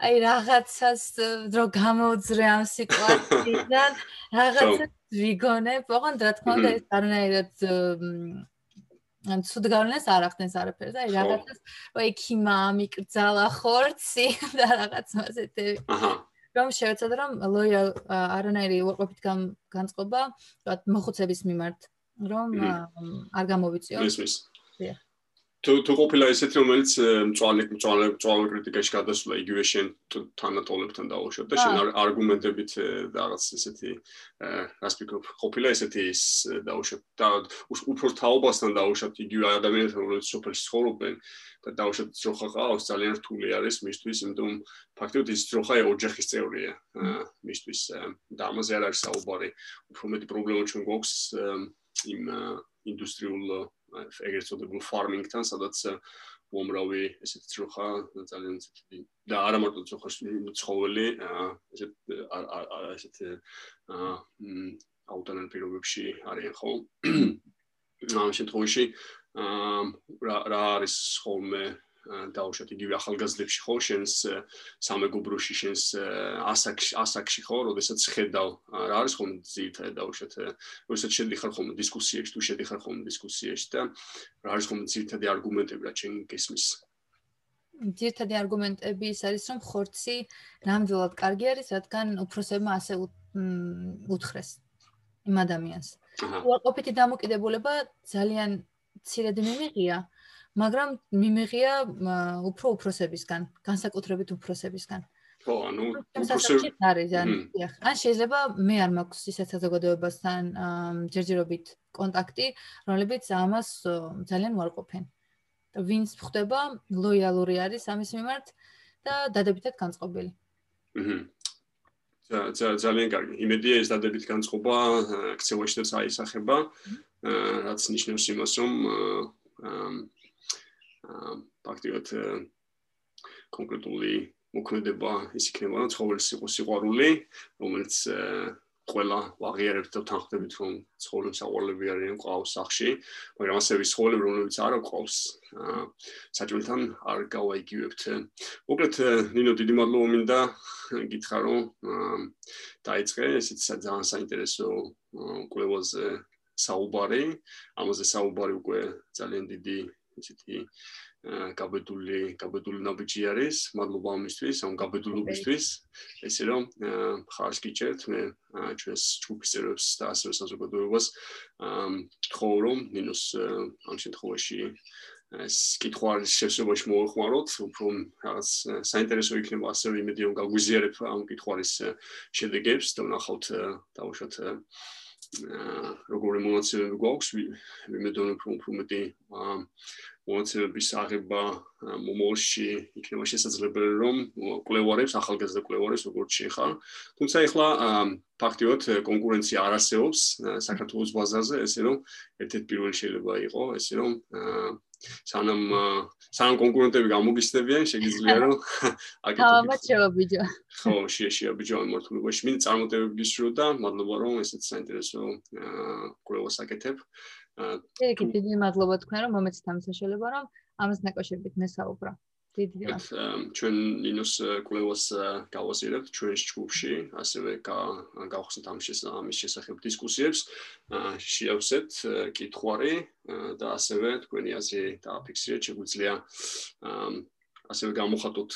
აი რაღაცას დრო გამოძრე ამ სიტუაციიდან, *laughs* რაღაცას ვიგონებ, ოღონდ რა თქმა უნდა ეს არანაირად ან ცუდ გავლენას არ ახდენს არაფერს, აი რაღაცას, აი ქიმა მიკრძალა ხორცი *laughs* და რაღაც ასეთი. აჰა. რომ შევეცადე რომ ლოიალ არანაირი უარყოფით განწყობა, მოხუცების მიმართ, რომ არ გამოვიწიო. ისმის. თუ თუ ყოფილა ესეთი რომელიც მწვალე მწვალე მწვალე კრიტიკაში გადასულა იგივე შენ თანატოლებთან დაუშვათ და შენ არგუმენტებით რაღაც ესეთი რას ფიქრობ ყოფილა ესეთი ის დაუშვათ და უფრო თაობასთან დაუშვათ იგივე ადამიანთან რომელიც სოფელში ცხოვრობენ და დაუშვათ ძროხა ყავს ძალიან რთული არის მისთვის იმიტომ ფაქტობრივად ის ძროხა ოჯახის წევრია მისთვის და ამაზე არ არის საუბარი. უფრო მეტი პრობლემა ჩვენ გვაქვს იმ ინდუსტრიულ ეგრეთ წოდებულ ფარმინგთან სადაც უამრავი ესეთ ძროხა ძალიან ისეთი და არა მარტო ძროხა ცხოველი ესეთ ესეთ აუტანელ პირობებში არიან ხო? *coughs* ამ შემთხვევაში რა რა არის ხოლმე დაუშვათ იგივე ახალგაზრდებში ხო? შენს სამეგობროში შენს ასაკში ასაკში ხო? როდესაც ხედავ რა არის ხოლმე ძირითადად დაუშვათ როდესაც შედიხარ ხოლმე დისკუსიებში თუ შედიხარ ხოლმე დისკუსიებში და რა არის ხოლმე ძირითადი არგუმენტები რა ჩვენ გესმის? ძირითადი არგუმენტები ის არის რომ ხორცი ნამდვილად კარგი არის რადგან უფროსებმა ასე უთხრეს იმ ადამიანს. უარყოფითი დამოკიდებულება ძალიან ცირედ მიმიღია მაგრამ მიმეღია უფრო უფროსებისგან, განსაკუთრებით უფროსებისგან. ხო, ანუ უფროსები არის, ან ან შეიძლება მე არ მაქვს ისეთ საზოგადოებასთან ჯერჯერობით კონტაქტი, რომლებიც ამას ძალიან უარყოფენ. ვინც ხდება ლოიალური არის ამის მიმართ და დადებითად განწყობილი. აჰა. ძალიან კარგი. იმედია ეს დადებით განწყობა ქცევაში და საისახება, რაც ნიშნავს იმას, რომ ფაქტიოთ კონკრეტული მოქმედება ის იქნება, რომ ცხოველის იყოს სიყვარული, რომელიც ყველა ვაღიარებთ და თანხდებით რომ ცხოვრების საყვარლები არიან ყავს სახში, მაგრამ ასევე ცხოვრები რომლებიც არ ყავს საჭიროთან არ გავაიგივებთ. მოკლედ ნინო დიდი მადლობა მინდა გითხრა რომ დაიწყე ესეც ძალიან საინტერესო კვლევაზე საუბარი, ამაზე საუბარი უკვე ძალიან დიდი ისეთი გაბედული გაბედული ნაბიჯი არის მადლობა ამისთვის ამ გაბედულობისთვის. ესე რომ ხარს გიჭერთ მე ჩვენს ჯგუფის წევრებს და ასევე საზოგადოებას ხო რომ მინუს ამ შემთხვევაში ეს კითხვარის შესაძლებლობაში მოეხმაროთ უფრო რაღაც საინტერესო იქნება ასევე იმედი რომ გაგვიზიარებ ამ კითხვარის შედეგებს და ნახავთ დავუშვათ როგორი მონაცემები გვაქვს? ვიმედოვნებ რომ უფრო მეტი მონაცემების აღება მომოლში იქნება შესაძლებელი რომ კვლევარებს ახალგაზრდა კვლევარებს როგორც შეხარ თუმცა ეხლა ფაქტიურად კონკურენცია არ არსებობს საქართველოს ბაზარზე ესე რომ ერთ-ერთი პირველი შეიძლება იყოს ესე რომ სანამ სანამ კონკურენტები გამოგისდებიან შეგიძლია რომ *laughs* აკეთო შევაბიჯო. ხო შეშიაბიჯო ამ მართლობაში მინდა წარმოტებები გისურვო და მადლობა რომ ესეც საინტერესო კვლევას აკეთებ. ეგ დიდი მადლობა თქვენ რომ მომეცით ამ საშუალება რომ ამას ნაკავშირებით მესაუბრა დიდი მადლობა ჩვენ ნინოს კვლევას გავაზიარებთ ჩვენ ჯგუფში ასევე გავხსნით ამ ამის შესახებ დისკუსიებს. შეავსეთ კითხვარი და ასევე თქვენი აზრი დააფიქსირეთ შეგვიძლია ასევე გამოხატოთ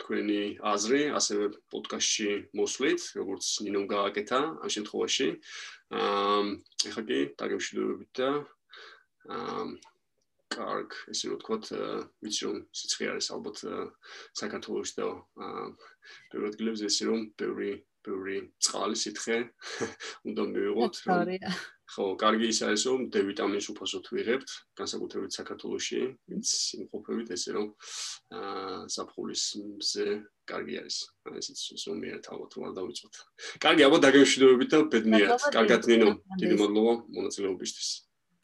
თქვენი აზრი ასევე პოდკასტში მოსვლით როგორც ნინომ გააკეთა ამ შემთხვევაში. აა ეხლა კი დაგემშვიდობებით და აა კარგ, ესე რომ ვთქვათ, ვიცი რომ სიცხე არის ალბათ საქართველოს და პირველ ადგილებზე ესე რომ ბევრი ბევრი წყალი სითხე *laughs* უნდა მივიღოთ. ხო, კარგი ის არის რომ D ვიტამინს უფასოდ ვიღებთ, განსაკუთრებით საქართველოსში, ვინც იმყოფებით ესე რომ აა საფხულის მზე კარგი არის. ესეც ზომიერად ალბათ უნდა დავიწყოთ. კარგი, ალბათ დაგემშვიდობებით და ბედნიერად. კარგად ნინო, დიდი მადლობა მონაწილეობისთვის.